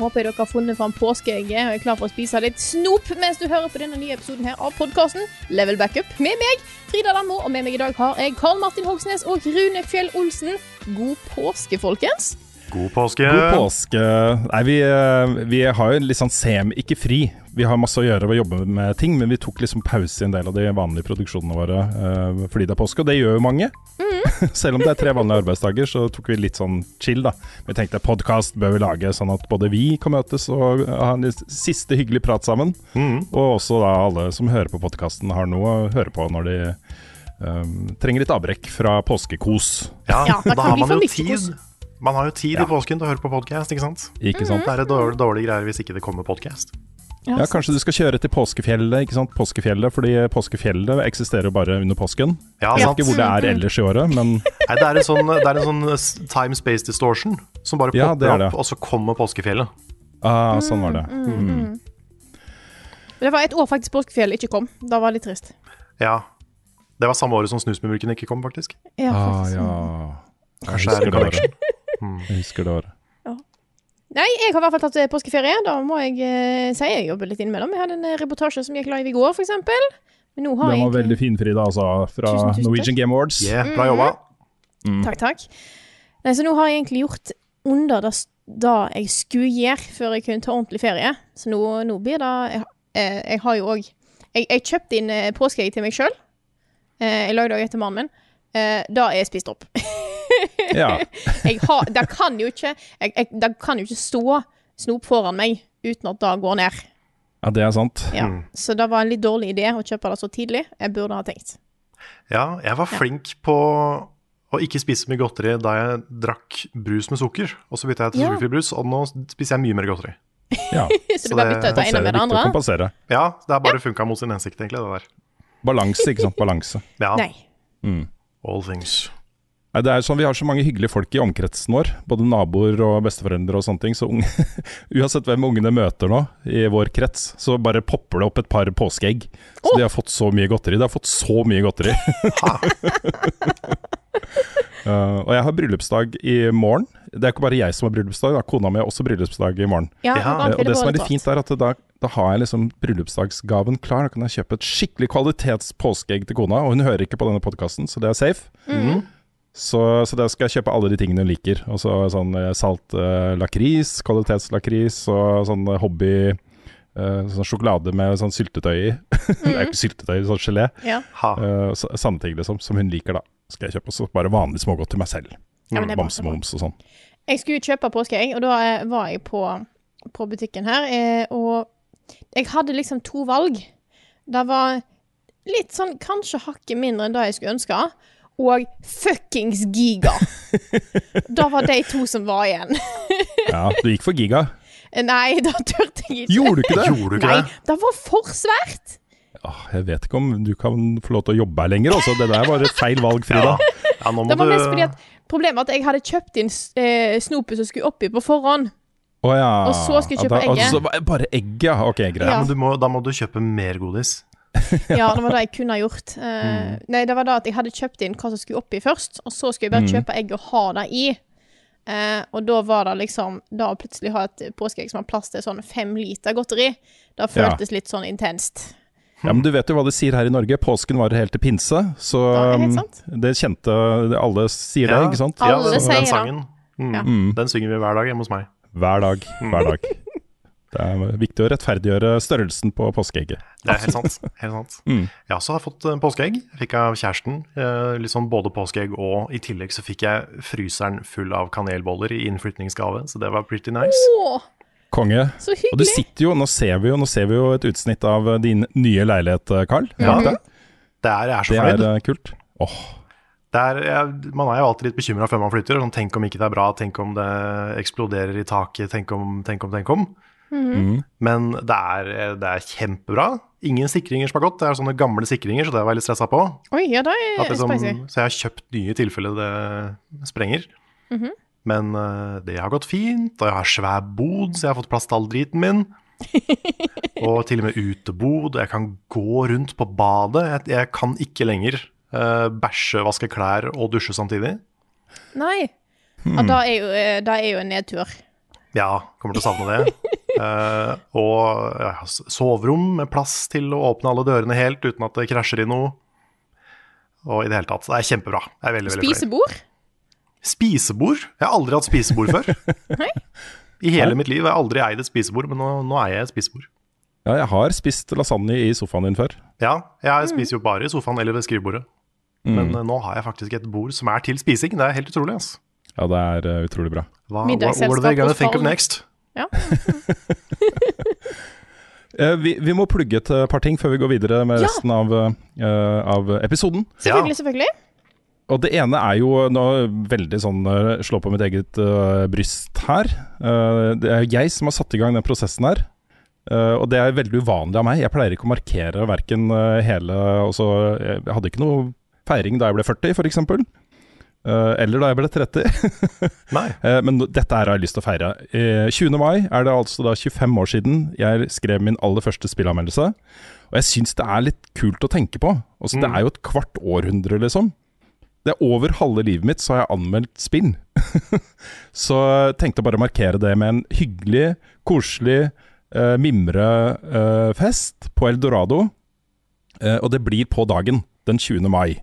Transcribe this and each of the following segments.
Da håper dere har funnet fram påskeegget og er klar for å spise litt snop mens du hører på denne nye episoden her av podkasten Level Backup med meg, Frida Danmo, og med meg i dag har jeg Karl Martin Hogsnes og Rune Fjell Olsen. God påske, folkens. God påske. God påske. Nei, vi, eh, vi har jo litt sånn sem, ikke fri. Vi har masse å gjøre ved å jobbe med ting, men vi tok liksom pause i en del av de vanlige produksjonene våre uh, fordi det er påske, og det gjør jo mange. Selv om det er tre vanlige arbeidsdager, så tok vi litt sånn chill, da. Vi tenkte podkast bør vi lage sånn at både vi kan møtes og ha en siste hyggelig prat sammen, Mm. og også da alle som hører på podkasten har noe å høre på når de um, trenger litt avbrekk fra påskekos. Ja, Ja, da kan har man jo mye tid. Man har jo tid Ja. i påsken til å høre på podkast, ikke sant? Ikke sant? Det er dårlige, dårlig greier hvis ikke det kommer podkast. Ja, Kanskje du skal kjøre til påskefjellet, ikke sant? Påskefjellet, fordi påskefjellet eksisterer jo bare under påsken. Ja, Jeg vet sant. ikke hvor det er ellers i året, men Nei, det er en sånn, er en sånn time-space distortion som bare Ja, det er popper det. opp, og så kommer påskefjellet. ah, sånn var det. Mm. Det var et år faktisk påskefjellet ikke kom. Da var det litt trist. Ja. Det var samme året som Snusmumrikken ikke kom, faktisk. Ja, Ah, faktisk. ja. Kanskje det er en connection. Året. Jeg husker det året. Nei, jeg har i hvert fall tatt eh, påskeferie. Da må jeg eh, si jeg jobber litt innimellom. Jeg hadde en eh, reportasje som gikk live i går, eksempel. Men nå har Den var jeg veldig fin, Frida, altså. Fra Tusen, tusen Norwegian Game Awards. Yeah, bra jobba. Takk, takk. Nei, så nå har jeg egentlig gjort under det, da jeg skulle gjøre før jeg kunne ta ordentlig ferie. Så nå, nå blir det Jeg, eh, jeg har jo òg jeg, jeg kjøpte inn eh, påskeegg til meg sjøl. Eh, jeg lagde òg etter mannen min. Eh, det er spist opp. Ja. Jeg har, det kan jo ikke jeg, jeg, Det kan jo ikke stå snop foran meg uten at det går ned. ja, det er sant. Ja. Mm. Så det var en litt dårlig idé å kjøpe det så tidlig. Jeg burde ha tenkt. Ja, jeg var flink på å ikke spise mye godteri da jeg drakk brus med sukker. Og så bytta jeg til Ja. sukkerfri brus, og nå spiser jeg mye mer godteri. Ja. Så du bare det bytta ut det ene med det andre? kompensere. Ja, det har bare funka mot sin hensikt, egentlig, det der. Balanse, ikke sant. Balanse. Ja, Nei. Mm. all things. Nei, det er jo sånn, Vi har så mange hyggelige folk i omkretsen vår, både naboer og besteforeldre og sånne ting. Så unge, uansett hvem ungene møter nå i vår krets, så bare popper det opp et par påskeegg. Så oh! de har fått så mye godteri. De har fått så mye godteri. Uh, og jeg har bryllupsdag i morgen. Det er ikke bare jeg som har bryllupsdag, da. kona mi har også bryllupsdag i morgen. Ja, Ja, og Eh, det som er litt fint, er at da, da har jeg liksom bryllupsdagsgaven klar. Da kan jeg kjøpe et skikkelig kvalitets påskeegg til kona, og hun hører ikke på denne podkasten, så det er safe. Mm. Så, så da skal jeg kjøpe alle de tingene hun liker. Og så sånn eh, salt eh, lakris, kvalitetslakris og sånn eh, hobby eh, Sånn sjokolade med sånn syltetøy i. det er jo ikke syltetøy, sånn gelé. Ja. Ha. Eh, så- Sanne ting liksom, som hun liker, da. Skal jeg kjøpe også bare vanlig smågodt til meg selv. Ja. Bamsemums og sånn. Jeg skulle kjøpe påskeegg, og da var jeg på, på butikken her, eh, og jeg hadde liksom to valg. Det var litt sånn kanskje hakket mindre enn det jeg skulle ønske, og fuckings giga. da var de to som var igjen. Ja, du gikk for giga. Nei, da turte jeg ikke. Gjorde du ikke det? Gjorde du ikke Nei, det? det var for svært. Åh, jeg vet ikke om du kan få lov til å jobbe her lenger. Altså. Det der var et feil valg, Frida. Ja. ja, nå må Det var du mest fordi at Problemet var at jeg hadde kjøpt inn eh, snopet som skulle oppi på forhånd. Oh, ja. Og så skal jeg kjøpe Ja, da- egget. altså, bare egget. Ok, greit. Ja. Men du må, da må du kjøpe mer godis. Ja, det var det jeg kunne ha gjort. mm. Nei, det var da at jeg hadde kjøpt inn hva som skulle oppi først, og så skulle jeg bare Mm. kjøpe egg og ha det i. Uh, og da var det liksom Da å plutselig ha et påskeegg som har plass til sånn fem liter godteri, det føltes litt sånn intenst. Ja, men du vet jo hva de sier her i Norge. Påsken varer helt til pinse. Så Det sant. det kjente Alle sier det, Ja. ikke sant? Alle ja, sier den sangen. Mm. Ja. Mm. Den synger vi hver dag hjemme hos meg. Hver dag. Hver dag. Det er viktig å rettferdiggjøre størrelsen på påskeegget. Det er helt sant. Helt sant. Mm. Jeg også har fått eh, påskeegg. Fikk av kjæresten. eh, Liksom både påskeegg og i tillegg så fikk jeg fryseren full av kanelboller i innflytningsgave, så det var pretty nice. Å, Konge. så Og du sitter jo, nå ser vi jo, nå ser vi jo et utsnitt av eh, din nye leilighet, eh, Carl. Ja, Mm. Det er, jeg er så Det er eh, kult. Åh, Det er, jeg, man er jo alltid litt bekymra før man flytter. Sånn, tenk om ikke det er bra, tenk om det eksploderer i taket, tenk om, tenk om, tenk om. Mm. Men det er, det er kjempebra. Ingen sikringer som har gått. Det er sånne gamle sikringer, så det var jeg litt stressa på. Oi, ja, det er At liksom, spicy. så jeg har kjøpt nye i tilfelle det sprenger. Mhm. Men uh, det har gått fint, og jeg har svær bod, så jeg har fått plass til all driten min. og til og med utebod, og jeg kan gå rundt på badet. Jeg, jeg kan ikke lenger uh, bæsje, vaske klær og dusje samtidig. Nei. Hmm. Ja, da er jo, eh, da er jo en nedtur. Ja, kommer til å savne det. Eh, og ja, soverom med plass til å åpne alle dørene helt uten at det krasjer i noe. Og i det hele tatt. Det er kjempebra. Det er veldig, veldig. Spisebord? Spisebord? Jeg har aldri hatt spisebord før. I hele mitt liv har jeg aldri eid et spisebord, men nå, nå eier jeg et spisebord. Ja, jeg har spist lasagne i sofaen din før. Ja, jeg spiser jo bare i sofaen eller ved skrivebordet. Mm. Men uh, nå har jeg faktisk et bord som er til spising. Det er helt utrolig. Altså. Ja, det er uh, utrolig bra. Hva, what, what are they gonna think of next? Ja. Eh, vi, vi må plugge et eh, par ting før vi går videre med Ja. resten av, eh, av episoden. Selvfølgelig, selvfølgelig. Og det ene er jo nå veldig sånn slå på mitt eget uh, bryst her. Uh, det er jeg som har satt i gang den prosessen her. Uh, og det er veldig uvanlig av meg. Jeg pleier ikke å markere verken uh, hele også, Jeg hadde ikke noe feiring da jeg ble 40, f.eks. Uh, eller da jeg ble 30. Nei. Eh, men dette her har jeg lyst til å feire. Eh, 20. mai er det altså da 25 år siden jeg skrev min aller første spillanmeldelse. Og jeg syns det er litt kult å tenke på. Altså, Det Mm. er jo et kvart århundre, liksom. Det er over halve livet mitt så har jeg anmeldt spill. så jeg tenkte bare å markere det med en hyggelig, koselig uh, mimrefest på Eldorado. Uh, og det blir på dagen, den 20. mai.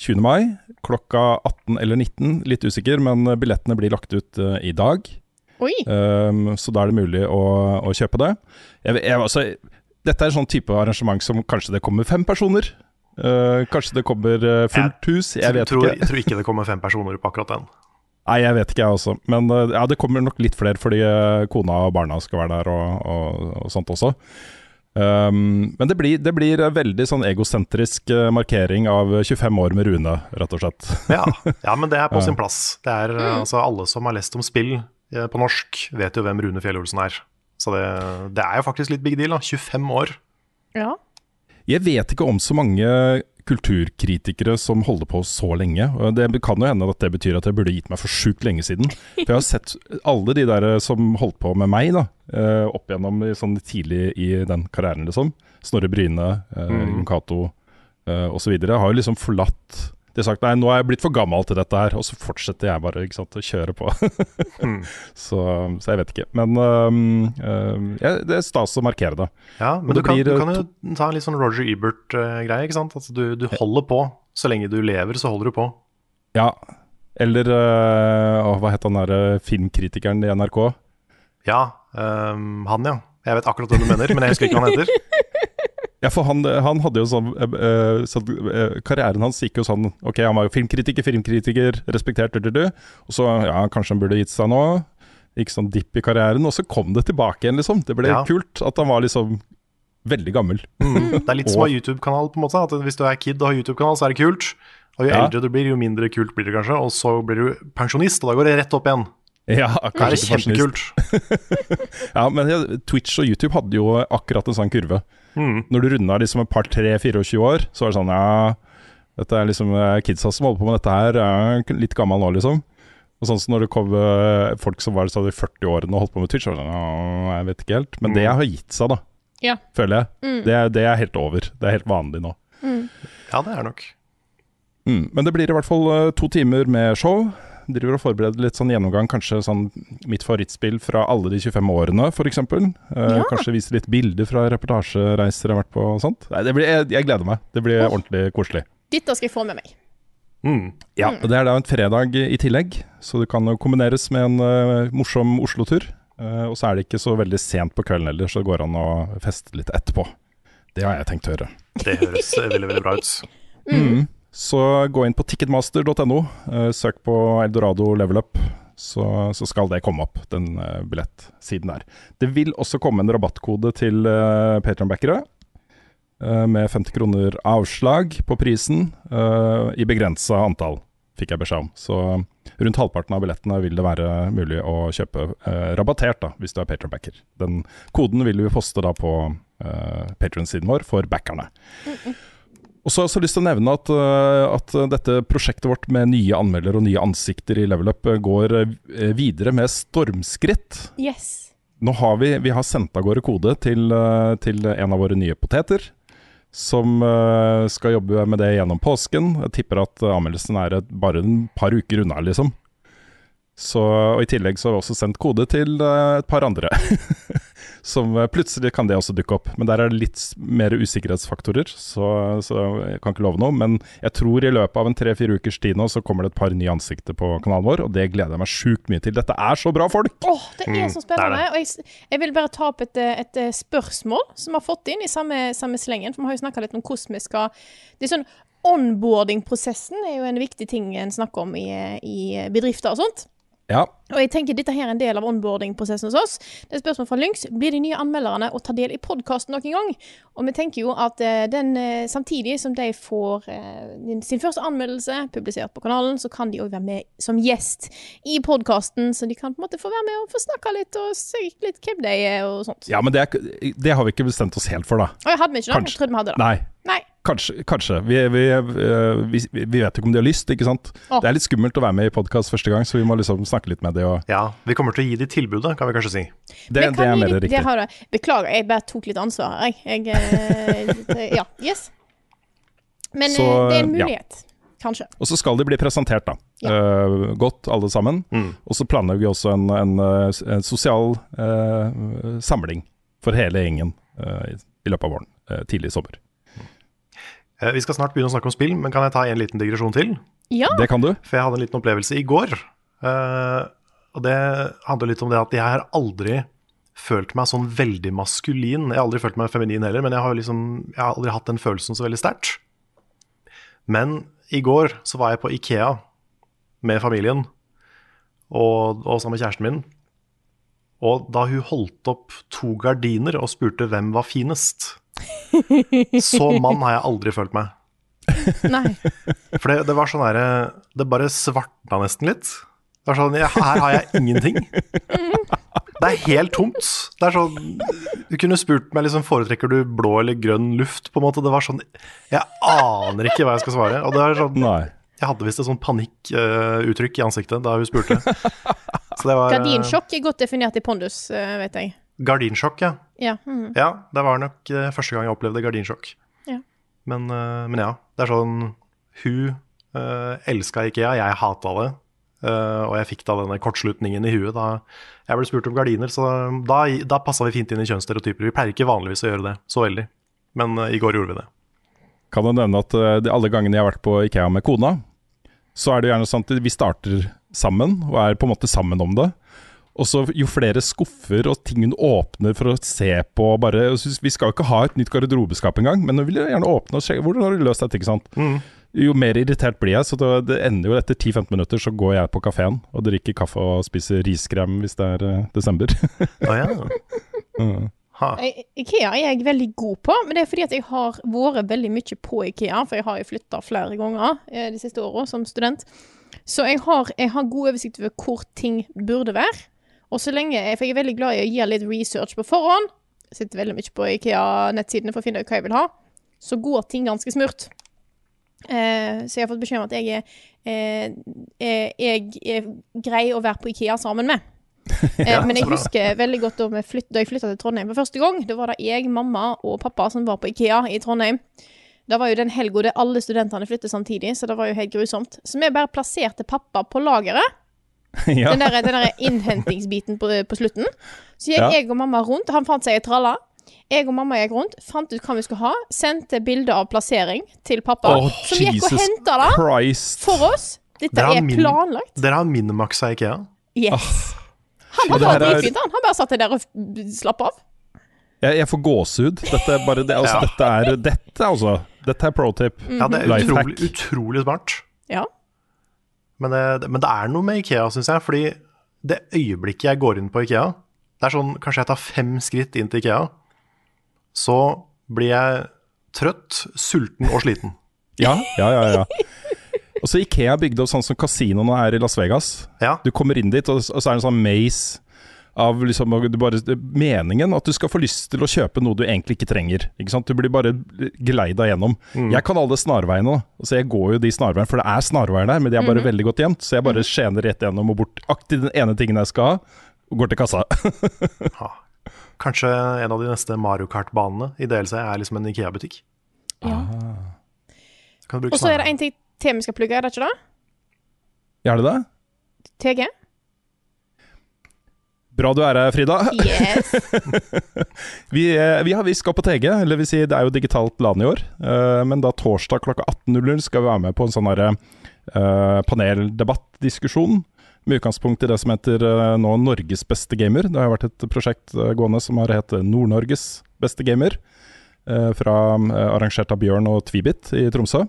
20. mai klokka 18 eller 19, litt usikker, men billettene blir lagt ut uh, i dag. Oi. Um, så da er det mulig å, å kjøpe det. Jeg, jeg, altså, dette er en sånn type arrangement som kanskje det kommer fem personer. Uh, kanskje det kommer eh, fullt hus, jeg vet tror, ikke. Jeg tror ikke det kommer fem personer på akkurat den. Nei, jeg vet ikke jeg også. Men ja, det kommer nok litt flere fordi kona og barna skal være der og, og, og sånt også. Um, men det blir, det blir veldig sånn egosentrisk eh, markering av 25 år med Rune, rett og slett. Ja, ja men det er på sin plass. Det er eh, altså Alle som har lest om spill eh, på norsk, vet jo hvem Rune Fjell-Olsen er. Så det, det er jo faktisk litt big deal. da 25 år. Ja. Jeg vet ikke om så mange kulturkritikere som holder på så lenge. Det kan jo hende at det betyr at jeg burde gitt meg for sjukt lenge siden. For jeg har sett alle de der som holdt på med meg, da, eh, opp igjennom sånn tidlig i den karrieren, liksom. Snorre Bryne, Jon Mm. Jon Cato eh, osv. Har jo liksom forlatt De har sagt nei, nå er jeg blitt for gammel til dette her, og så fortsetter jeg bare ikke sant, å kjøre på. Mm. så, så jeg vet ikke. Men um, um, ja, det er stas å markere det. Ja, men men du kan, blir, du eh, kan jo ta en litt sånn Roger Ebert-greie. ikke sant? Altså, du, du holder på. Så lenge du lever, så holder du på. Ja, eller uh, hva het han der øh, filmkritikeren i NRK? Ja, um, han, ja. Jeg vet akkurat hvem du mener, men jeg husker ikke hva han heter. Ja, for han, han hadde jo sånn, øh, øh, sånn øh, Karrieren hans gikk jo sånn Ok, han var jo filmkritiker, filmkritiker, respektert, du, du, du. Og så, ja, kanskje han burde gitt seg nå. Gikk sånn dipp i karrieren, og så kom det tilbake igjen, liksom. Det ble Ja. kult at han var liksom veldig gammel. Mm. Det er litt som å ha YouTube-kanal, på en måte. At hvis du er kid og har YouTube-kanal, så er det kult. Og jo Ja. eldre du blir, jo mindre kult blir det kanskje. Og så blir du pensjonist, og da går det rett opp igjen. Ja, er kanskje det ikke pensjonist. kjempekult. Ja, men Twitch og YouTube hadde jo akkurat en sånn kurve. Mm. Når du runda liksom et par, tre, 24 år, så var det sånn ja Dette er liksom eh, kidsa som holder på med dette her, er litt gammel nå, liksom. Og sånn som når det kom eh, folk som var i 40-årene og holdt på med Twitch, så var det sånn ja, jeg vet ikke helt. Men det Mm. har gitt seg, da. Ja. Føler jeg. Mm. Det, er- det er helt over. Det er helt vanlig nå. Mm. Ja, det er nok. Mm. Men det blir i hvert fall eh, to timer med show. Driver og forbereder litt sånn gjennomgang, kanskje sånn mitt favorittspill fra alle de 25 årene, f.eks. Eh, Ja. Kanskje vise litt bilder fra reportasjereiser jeg har vært på og sånt. Nei, det blir, jeg, jeg gleder meg. Det blir oh. ordentlig koselig. Dette skal jeg få med meg. Mm. Ja, og Det er da en fredag i tillegg, så det kan jo kombineres med en uh, morsom Oslo-tur. Uh, og så er det ikke så veldig sent på kvelden heller, så det går an å feste litt etterpå. Det har jeg tenkt å gjøre. Det høres veldig, veldig bra ut. Mm. Så gå inn på ticketmaster.no, eh, søk på Eldorado Level Up, så, så skal det komme opp, den uh, billettsiden der. Det vil også komme en rabattkode til uh, Patronbackere. Uh, med 50 kroner avslag på prisen i begrensa antall, fikk jeg beskjed om. Så rundt halvparten av billettene vil det være mulig å kjøpe uh, rabattert, da, hvis du er patronbacker. Den koden vil vi poste da på uh, patronsiden vår for backerne. Og så har jeg også lyst til å nevne at, uh, at dette prosjektet vårt med nye anmeldere og nye ansikter i Level Up uh, går uh, videre med stormskritt. Yes. Nå har vi, vi har sendt av gårde kode til, til en av våre nye poteter. Som skal jobbe med det gjennom påsken. Jeg tipper at anmeldelsen er bare en par uker unna, liksom. Så, og I tillegg så har vi også sendt kode til et par andre. som uh, Plutselig kan det også dukke opp. Men der er det litt mer usikkerhetsfaktorer, så, så jeg kan ikke love noe. Men jeg tror i løpet av en tre-fire ukers tid nå så kommer det et par nye ansikter på kanalen vår, og det gleder jeg meg sjukt mye til. Dette er så bra folk! Åh, det er så det er spennende. Og jeg, jeg vil bare ta opp et, eh, et eh, spørsmål som vi har fått inn i samme, samme slengen. For vi har jo snakka litt om hvordan vi skal Det er sånn Onboarding-prosessen er jo en viktig ting en snakker om i, eh, i bedrifter og sånt. Ja, Og jeg tenker dette her er en del av onboarding-prosessen hos oss. Det er spørsmål fra Lynx. Blir de nye anmelderne å ta del i podkasten noen gang? Og vi tenker jo at eh, den, eh, samtidig som de får eh, sin første anmeldelse publisert på kanalen, så kan de òg være med som gjest i podkasten, så de kan på en måte få være med og få snakka litt og se litt hvem de er og sånt. ja men det, er, det har vi ikke bestemt oss helt for, da. Å, jeg hadde vi ikke det? Kanskje. Jeg trodde vi hadde det. Nei. Nei. Kanskje. kanskje. Vi, vi, vi, vi vet jo ikke om de har lyst, ikke sant. Åh. Det er litt skummelt å være med i podkast første gang, så vi må liksom snakke litt med de og Ja, vi kommer til å gi de tilbudet, kan vi kanskje si. Det, kan det er mer det riktig. har jeg. Beklager, jeg bare tok litt ansvar her, jeg. jeg eh, ja. Yes. Men Så, eh, det er en ja. mulighet. Kanskje. Og så skal de bli presentert, da. Ja. Uh, godt, alle sammen. Mm. Og så planlegger vi også en, en, en sosial uh, samling for hele gjengen uh, i, løpet av våren. tidlig i sommer. Eh, Vi skal snart begynne å snakke om spill, men kan jeg ta en liten digresjon til? Ja. Det kan du. For jeg hadde en liten opplevelse i går. eh, og det handler litt om det at jeg har aldri følt meg sånn veldig maskulin. Jeg har aldri følt meg feminin heller, men jeg har, liksom, jeg har aldri hatt den følelsen så veldig sterkt. Men i går så var jeg på Ikea med familien og, og sammen med kjæresten min. Og da hun holdt opp to gardiner og spurte hvem var finest Så mann har jeg aldri følt meg. Nei. For det, det var sånn derre Det bare svartna nesten litt. Det var sånn, ja, Her har jeg ingenting. Det er helt tomt. Det er sånn Du kunne spurt meg liksom, foretrekker du blå eller grønn luft. på en måte. Det var sånn Jeg aner ikke hva jeg skal svare. Og det var sånn, Nei. Jeg hadde visst et sånn panikkuttrykk i ansiktet da hun spurte. Så det var Gardinsjokk er godt definert i pondus, uh, vet jeg. Gardinsjokk, ja. Ja. mm. Ja, det var nok eh, første gang jeg opplevde gardinsjokk. Ja. Men, eh, men ja, det er sånn Hun uh, elska Ikea, jeg hata det. Uh, og jeg fikk da denne kortslutningen i huet da jeg ble spurt om gardiner. Så da, da passa vi fint inn i kjønnsstereotyper. Vi pleier ikke vanligvis å gjøre det så veldig, men uh, i går gjorde vi det. Kan jeg nevne at uh, alle gangene jeg har vært på Ikea med kona, så er det gjerne sånn at vi starter sammen, og er på en måte sammen om det. Og så jo flere skuffer og ting hun åpner for å se på bare Vi skal jo ikke ha et nytt garderobeskap engang, men hun vil gjerne åpne og se hvordan har du løst dette, ikke sant. Mm. Jo mer irritert blir jeg, så det, det ender jo etter 10-15 minutter så går jeg på kafeen og drikker kaffe og spiser riskrem hvis det er uh, desember. Å ja. Mm. Ikea er jeg veldig god på, men det er fordi at jeg har vært veldig mye på Ikea. For jeg har jo flytta flere ganger eh, de siste åra som student. Så jeg har, jeg har god oversikt over hvor ting burde være. Og så lenge, For jeg er veldig glad i å gjøre litt research på forhånd. Jeg sitter veldig mye på Ikea-nettsidene for å finne ut hva jeg vil ha. Så går ting ganske smurt. Eh, så jeg har fått beskjed om at jeg er, eh, jeg er grei å være på Ikea sammen med. Eh, men jeg husker veldig godt da, flytt, da jeg flytta til Trondheim for første gang. Da var det jeg, mamma og pappa som var på Ikea i Trondheim. Da var jo den helga der alle studentene flyttet samtidig, så det var jo helt grusomt. Så vi bare plasserte pappa på lageret. ja. Den der, den der innhentingsbiten på, på slutten. Så gikk Ja. jeg og mamma rundt. Han fant seg ei tralle. Jeg og mamma gikk rundt, fant ut hva vi skulle ha. Sendte bilde av plassering til pappa, Oh, som gikk og Jesus henta det Christ. for oss. Dette det er, er min- planlagt. Dere har minimaxa Ikea. Yes. Han var bare dritfint, han. Han bare satt der og slapp av. Jeg, jeg får gåsehud. Dette det, altså, Ja. dette er Dette, altså. Dette er pro tip. Ja, det er utrolig, utrolig smart. Ja. Men det, men det er noe med Ikea, syns jeg. Fordi det øyeblikket jeg går inn på Ikea Det er sånn, Kanskje jeg tar fem skritt inn til Ikea, så blir jeg trøtt, sulten og sliten. Ja, ja, ja. ja. Og så Ikea bygde opp sånn som kasinoene er i Las Vegas. Ja, Du kommer inn dit, og så er det en sånn maze av liksom, bare, meningen at du skal få lyst til å kjøpe noe du egentlig ikke trenger. Ikke sant? Du blir bare geleida gjennom. Jeg kan alle snarveiene, så jeg går jo de snarveiene, for det er snarveier der, men de er bare veldig godt gjemt. Så jeg bare skjener rett gjennom og bort aktiv den ene tingen jeg skal ha, og går til kassa. ha. Kanskje en av de neste Mario Kart-banene i DLC er liksom en Ikea-butikk. ja. Kan Og så er det en ting til vi skal plugge, er det ikke det? Er det det? TG? Bra du er her, Frida. Yes. Vi, eh, vi, har, vi skal på TG, eller vil si det er jo digitalt LAN i år. eh, men da torsdag klokka 18.00 skal vi være med på en sånn uh, paneldebattdiskusjon. Med utgangspunkt i det som heter uh, nå Norges beste gamer. Det har vært et prosjekt uh, gående som har hett Nord-Norges beste gamer. Uh, fra, arrangert av Bjørn og Tvibit i Tromsø.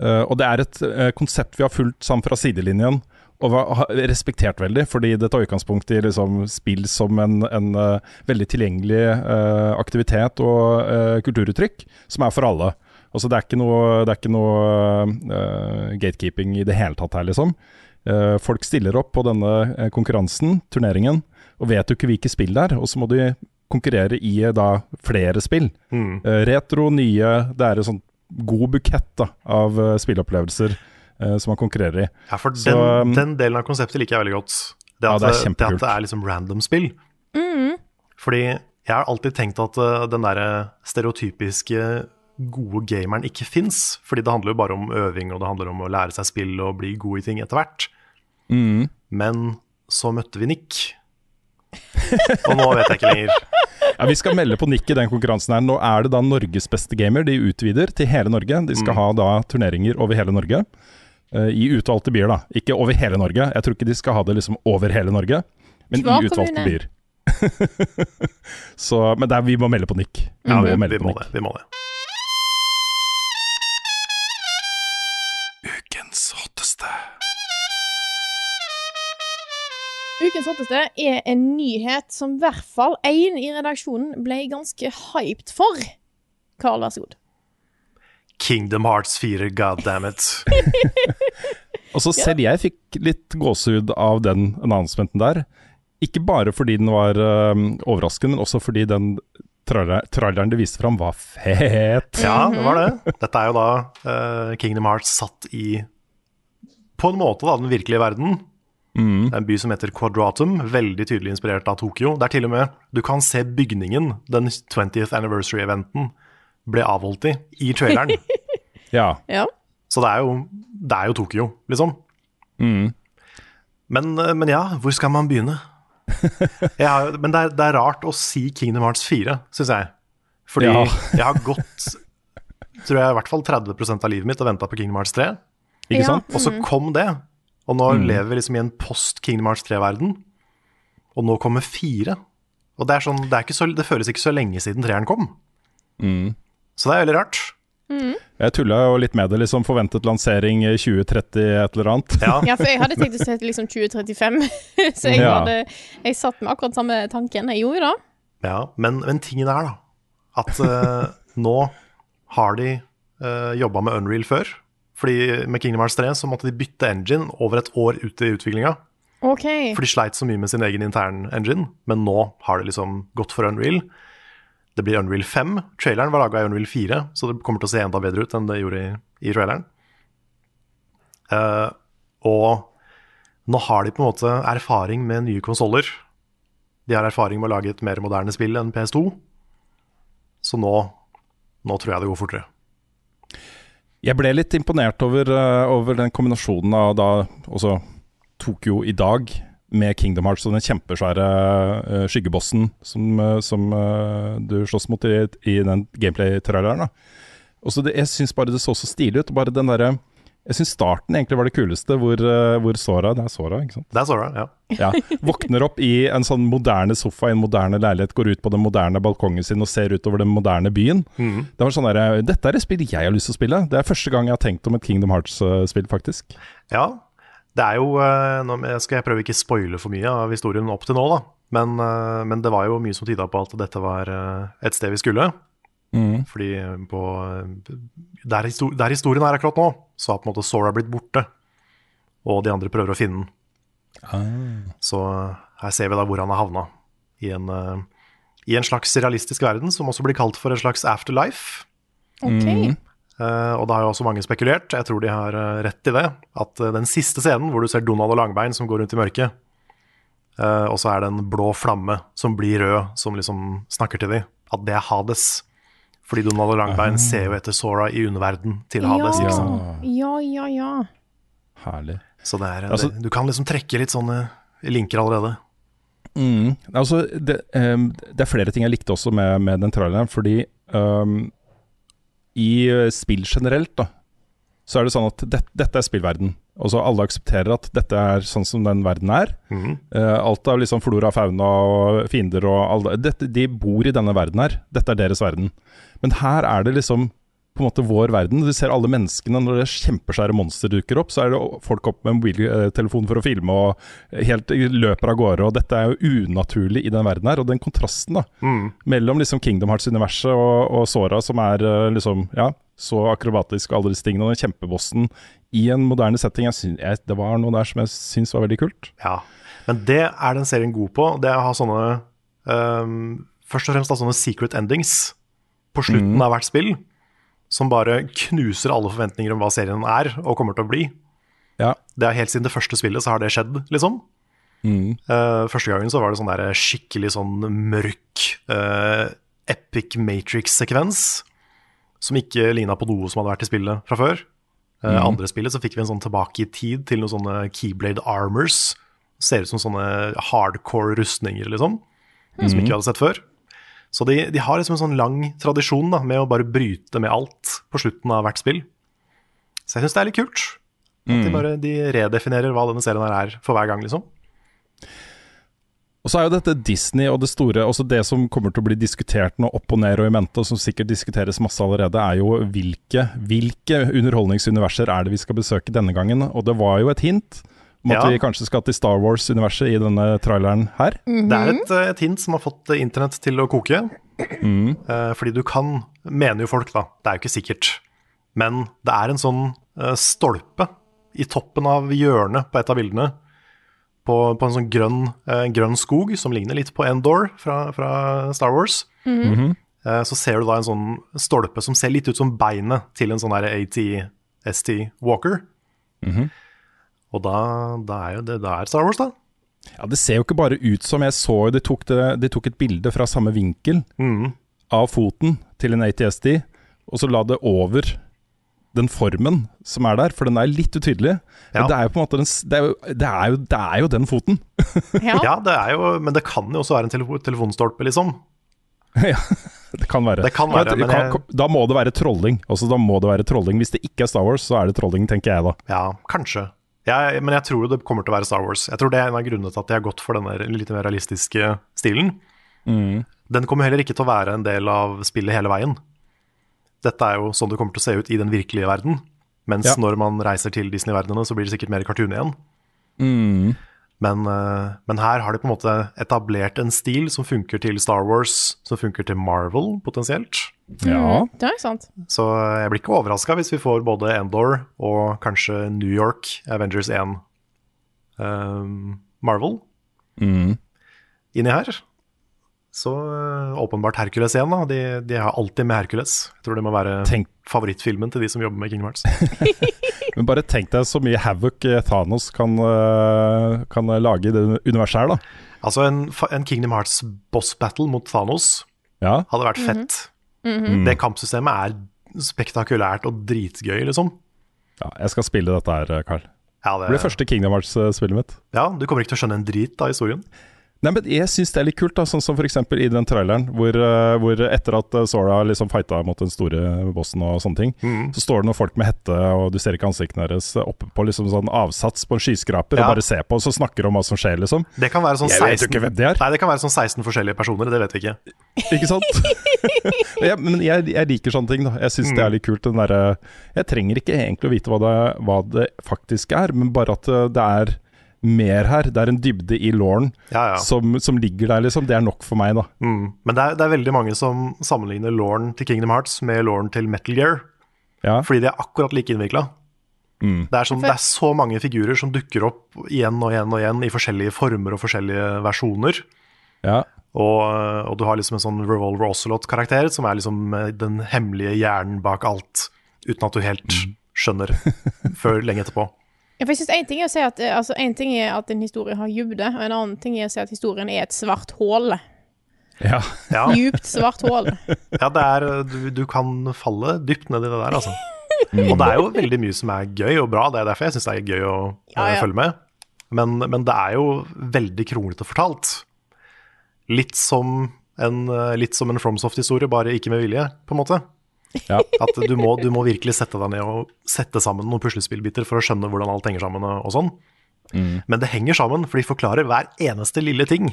Og det er et konsept vi har fulgt sammen fra sidelinjen og var respektert veldig, fordi det tar utgangspunkt i liksom, spill som en, en uh, veldig tilgjengelig uh, aktivitet og uh, kulturuttrykk, som er for alle. Altså, det er ikke noe, det er ikke noe gatekeeping i det hele tatt her, liksom. Folk stiller opp på denne konkurransen, turneringen, og vet jo ikke hvilke spill det er, og så må de konkurrere i da flere spill. Mm. Retro, nye, det er en sånn god bukett da, av spilleopplevelser eh, som man konkurrerer i. Ja, for den, um, den delen av konseptet liker jeg veldig godt. Det Ja, det er det, at det er liksom random spill. Fordi jeg har alltid tenkt at uh, den derre stereotypiske gode gameren ikke fins. Fordi det handler jo bare om øving, og det handler om å lære seg spill og bli god i ting etter hvert. Men så møtte vi Nick. Og nå vet jeg ikke lenger. Ja, Vi skal melde på Nick i den konkurransen her. Nå er det da Norges beste gamer. De utvider til hele Norge. De skal ha da turneringer over hele Norge. Eh, I utvalgte byer, da. Ikke over hele Norge. Jeg tror ikke de skal ha det liksom over hele Norge, men Svar i utvalgte kommune. byer. Så, men der, vi må melde på Nick. Vi Ja, må vi, melde vi på må Nick. det. Vi må det. Ukens hotteste. Ukens hotteste er en nyhet som i hvert fall én i redaksjonen ble ganske hyped for. Carl, vær så god. Kingdom Hearts 4, goddammit. Og så selv jeg fikk litt gåsehud av den annonsementen der. Ikke bare fordi den var øhm, overraskende, men også fordi den traileren traileren de viste fram, var fet. Ja, det var det. Dette er jo da uh, Kingdom Hearts satt i På en måte da, den virkelige verden. Det er en by som heter Quadratum, veldig tydelig inspirert av Tokyo. Det er til og med Du kan se bygningen den 20th anniversary-eventen ble avholdt i, i traileren. Ja. Ja. Så det er jo, det er jo Tokyo, liksom. Men, eh, men ja, hvor skal man begynne? Jeg har, men det er, det er rart å si Kingdom Hearts 4, syns jeg. Fordi Ja. jeg har gått tror jeg i hvert fall 30% av livet mitt og venta på Kingdom Hearts 3. Ikke Ja. sant? Og så kom det. Og nå lever vi liksom i en post Kingdom Hearts 3-verden. Og nå kommer fire. Og det, er sånn, det, er ikke så, det føles ikke så lenge siden treeren kom. Så det er veldig rart. Jeg tulla jo litt med det, liksom. Forventet lansering i 2030 et eller annet. Ja, ja, for jeg hadde tenkt å si til liksom 2035, så jeg, Ja. hadde, jeg satt med akkurat samme tanken. Jeg gjorde det. ja men, men tingen er da at uh, nå har de uh, jobba med Unreal før. Fordi med Kingdom Hearts 3 så måtte de bytte engine over et år ut i utviklinga. Okay. For de sleit så mye med sin egen intern engine, men nå har det liksom gått for Unreal. Det blir Unreal 5. Traileren var laga i Unreal 4, så det kommer til å se enda bedre ut enn det gjorde i, i traileren. Uh, og nå har de på en måte erfaring med nye konsoller. De har erfaring med å lage et mer moderne spill enn PS2. Så nå, nå tror jeg det går fortere. Jeg ble litt imponert over, eh, over den kombinasjonen av da også Tokyo i dag med Kingdom Hearts og den kjempesvære eh, skyggebossen som, eh, som eh, du slåss mot i, i den gameplay-traileren. Og så det, Jeg syns bare det så så stilig ut. Bare den derre Jeg syns starten egentlig var det kuleste, hvor, hvor Sora Det er Sora, ikke sant? Det er Sora, ja. Ja, Våkner opp i en sånn moderne sofa i en moderne leilighet, går ut på den moderne balkongen sin og ser utover den moderne byen. Mhm. Det var sånn der, Dette er et spill jeg har lyst til å spille. Det er første gang jeg har tenkt om et Kingdom Hearts-spill, faktisk. Ja, det er jo eh, nå skal jeg prøve ikke spoile for mye av historien opp til nå, da. Men, eh, men det var jo mye som tyda på at dette var eh, et sted vi skulle. Mm. Fordi på der, histo- der historien er akkurat nå, så har på en måte Sora blitt borte. Og de andre prøver å finne den. Ah. Så her ser vi da hvor han har havna. I en, I en slags realistisk verden, som også blir kalt for en slags afterlife. OK. Mm. Eh, og det har jo også mange spekulert, jeg tror de har eh, rett i det, at eh, den siste scenen hvor du ser Donald og Langbein som går rundt i mørket, eh, og så er det en blå flamme som blir rød, som liksom snakker til dem, at det er Hades. Fordi Donald og Langbein ser jo etter Sora i underverden til Hades. Ja. Ikke? Ja, ja, ja. Herlig. Så det er, Altså- det, du kan liksom trekke litt sånne linker allerede. Mm. Altså, det, um, det er flere ting jeg likte også med, med den traileren, fordi ehm, i eh, spill generelt, da, så er det sånn at det, dette er spillverden. Og så alle aksepterer at dette er sånn som den verden er. Mm. Uh, alt av liksom flora, fauna og fiender og alle dette, De bor i denne verden her. Dette er deres verden. Men her er det liksom på en måte vår verden. Du ser alle menneskene når det kjempesvære monster dukker opp, så er det folk opp med mobiltelefon for å filme og helt løper av gårde. Og dette er jo unaturlig i den verden her. Og den kontrasten da Mm. mellom liksom Kingdom Hearts-universet og, og Sora, som er eh, liksom ja, så akrobatisk og alle disse tingene, og den kjempebossen i en moderne setting, jeg synes, jeg, det var noe der som jeg syns var veldig kult. Ja, men det er den serien god på. Det å ha sånne um, Først og fremst da sånne secret endings på slutten av hvert spill. Som bare knuser alle forventninger om hva serien er og kommer til å bli. Ja. Det er Helt siden det første spillet så har det skjedd, liksom. Mm. Uh, første gangen så var det sånn der skikkelig sånn mørk uh, epic Matrix-sekvens. Som ikke ligna på noe som hadde vært i spillet fra før. Eh, Andre spillet så fikk vi en sånn tilbake i tid til noen sånne Keyblade Armors. Ser ut som sånne hardcore rustninger, liksom. Som vi ikke hadde sett før. Så de, de har liksom en sånn lang tradisjon da, med å bare bryte med alt på slutten av hvert spill. Så jeg syns det er litt kult. At de bare de redefinerer hva denne serien her er for hver gang, liksom. Og så er jo dette Disney og det store Også det som kommer til å bli diskutert nå opp og ned og i mente, og som sikkert diskuteres masse allerede, er jo hvilke, hvilke underholdningsuniverser er det vi skal besøke denne gangen. Og det var jo et hint om at Ja. vi kanskje skal til Star Wars-universet i denne traileren her. Det er et, eh, et hint som har fått internett til å koke. Eh, fordi du kan, mener jo folk da, det er jo ikke sikkert, men det er en sånn eh, stolpe i toppen av hjørnet på et av bildene, på, på en sånn grønn, eh, grønn skog, som ligner litt på Endor fra, fra Star Wars. Eh, så ser du da en sånn stolpe som ser litt ut som beinet til en sånn der AT-ST Walker. Og da, da er jo det da er Star Wars, da. Ja, Det ser jo ikke bare ut som jeg så De tok, det, de tok et bilde fra samme vinkel mm. av foten til en ATSD, og så la det over den formen som er der, for den er litt utydelig. Ja. Det er jo på en måte den, det er jo, det er jo, det er jo den foten. Ja. Ja, det er jo, men det kan jo også være en telefo telefonstolpe, liksom. ja, det kan være. Det kan være, Men men kan- Da må det være trolling. Altså, da må det være trolling. Hvis det ikke er Star Wars, så er det trolling, tenker jeg da. Ja, kanskje. Jeg, men jeg tror det kommer til å være Star Wars. Jeg tror det er en av grunnene til at de har gått for denne litt mer realistiske stilen. Den kommer heller ikke til å være en del av spillet hele veien. Dette er jo sånn det kommer til å se ut i den virkelige verden. Mens Ja. når man reiser til Disney-verdenene, så blir det sikkert mer cartoon igjen. Men, eh, men her har de på en måte etablert en stil som funker til Star Wars, som funker til Marvel, potensielt. Ja. Det er sant. Så jeg blir ikke overraska hvis vi får både Endor og kanskje New York, Avengers 1, um, Marvel inni her. Så eh, åpenbart Hercules igjen, da. De, de har alltid med Hercules. Jeg tror det må være Tenk- favorittfilmen til de som jobber med Kingdom Hearts. Men bare tenk deg så mye havoc eh, Thanos kan, eh, kan lage i det universet her, da. altså en, en Kingdom Hearts boss battle mot Thanos Ja. hadde vært fett. Det kampsystemet er spektakulært og dritgøy, liksom. ja. Jeg skal spille dette her, Carl. Ja, Det blir første Kingdom Hearts-spillet mitt. ja, du kommer ikke til å skjønne en drit av historien. Nei, men Jeg syns det er litt kult, da, sånn som f.eks. i den traileren, hvor, eh, hvor etter at eh, Sora liksom fighta mot den store bossen og sånne ting, Mm. så står det noen folk med hette, og du ser ikke ansiktene deres, oppe på liksom sånn avsats på en skyskraper, Ja. og bare ser på, og så snakker om hva som skjer, liksom. Det kan være sånn Jeg vet 16 ikke hvem det. Nei, det kan være sånn 16 forskjellige personer, det vet vi ikke. Ikke sant? ja, men jeg, jeg liker sånne ting, da. Jeg syns det er litt kult. Den derre Jeg trenger ikke egentlig å vite hva det, hva det faktisk er, men bare at eh, det er mer her. Det er en dybde i lauren Ja, ja. som, som ligger der, liksom. Det er nok for meg, da. Mm. Men det er, det er veldig mange som sammenligner Lauren til Kingdom Hearts med Lauren til Metal Gear, Ja. fordi de er akkurat like innvikla. Mm. Det, er sånn, det er så mange figurer som dukker opp igjen og igjen og igjen i forskjellige former og forskjellige versjoner. ja. Og, og du har liksom en sånn Revolver Ocelot-karakter, som er liksom eh, den hemmelige hjernen bak alt, uten at du helt Mm. skjønner før lenge etterpå. Ja, for jeg synes En ting er å si at eh, altså, en ting er at en historie har dybde, og en annen ting er å si at historien er et svart hull. ja. Ja, Djupt svart hull. ja det er, du, du kan falle dypt ned i det der, altså. Og det er jo veldig mye som er gøy og bra, det er derfor jeg syns det er gøy å Ja, ja. følge med. Men, men det er jo veldig kronglete fortalt. Litt som en, eh, litt som en FromSoft-historie, bare ikke med vilje, på en måte. Ja. At du må, du må virkelig sette deg ned og sette sammen noen puslespillbiter for å skjønne hvordan alt henger sammen og sånn. Mm. Men det henger sammen, for de forklarer hver eneste lille ting.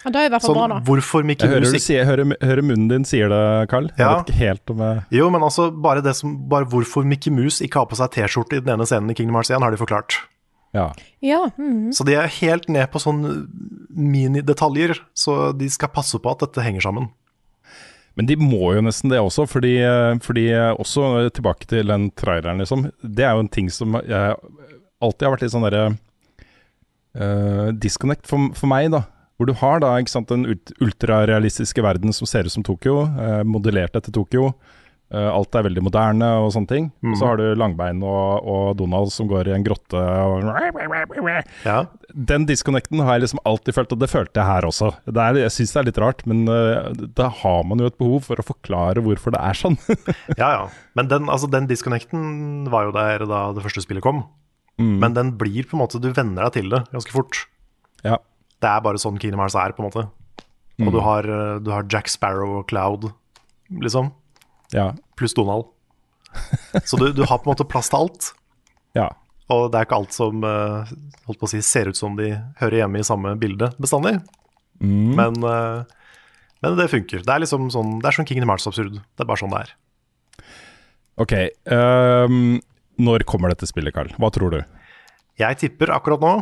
Ja, det er i hvert fall Sånn, bra, da. hvorfor Mickey Jeg hører, Mouse sier, hører, hører munnen din sier det, Carl. Jeg vet ikke helt om jeg Jo, men altså, bare, det som, bare hvorfor Mickey Mouse ikke har på seg T-skjorte i den ene scenen i Kingdom Hearts 1, har de forklart. Ja. Ja, mm. Så de er helt ned på sånne minidetaljer, så de skal passe på at dette henger sammen. Men de må jo nesten det også, fordi, fordi også tilbake til den traileren, liksom. Det er jo en ting som jeg alltid har vært litt sånn derre uh, disconnect for, for meg, da. Hvor du har da ikke sant, den ult- ultrarealistiske verden som ser ut som Tokyo, uh, modellert etter Tokyo. Eh, alt er veldig moderne og sånne ting. Og så har du Langbein og, og Donald som går i en grotte og Ja, Den disconnecten har jeg liksom alltid følt, og det følte jeg her også. Det er, jeg syns det er litt rart, men uh, da har man jo et behov for å forklare hvorfor det er sånn. ja. ja. Men den, altså, den disconnecten var jo der da det første spillet kom. Men den blir på en måte Du venner deg til det ganske fort. ja. Det er bare sånn Kingdom Hearts er, på en måte. Og du har, eh, du har Jack Sparrow og Cloud, liksom. Ja. Pluss Donald. Så du, du har på en måte plass til alt. Ja. Og det er ikke alt som eh, holdt på å si, ser ut som de hører hjemme i samme bilde bestandig. Men, eh, men det funker. Det er liksom sånn Det er sånn Kingdom Hearts-absurd. Det er bare sånn det er. Ok. Um, når kommer dette spillet, Carl? Hva tror du? Jeg tipper akkurat nå,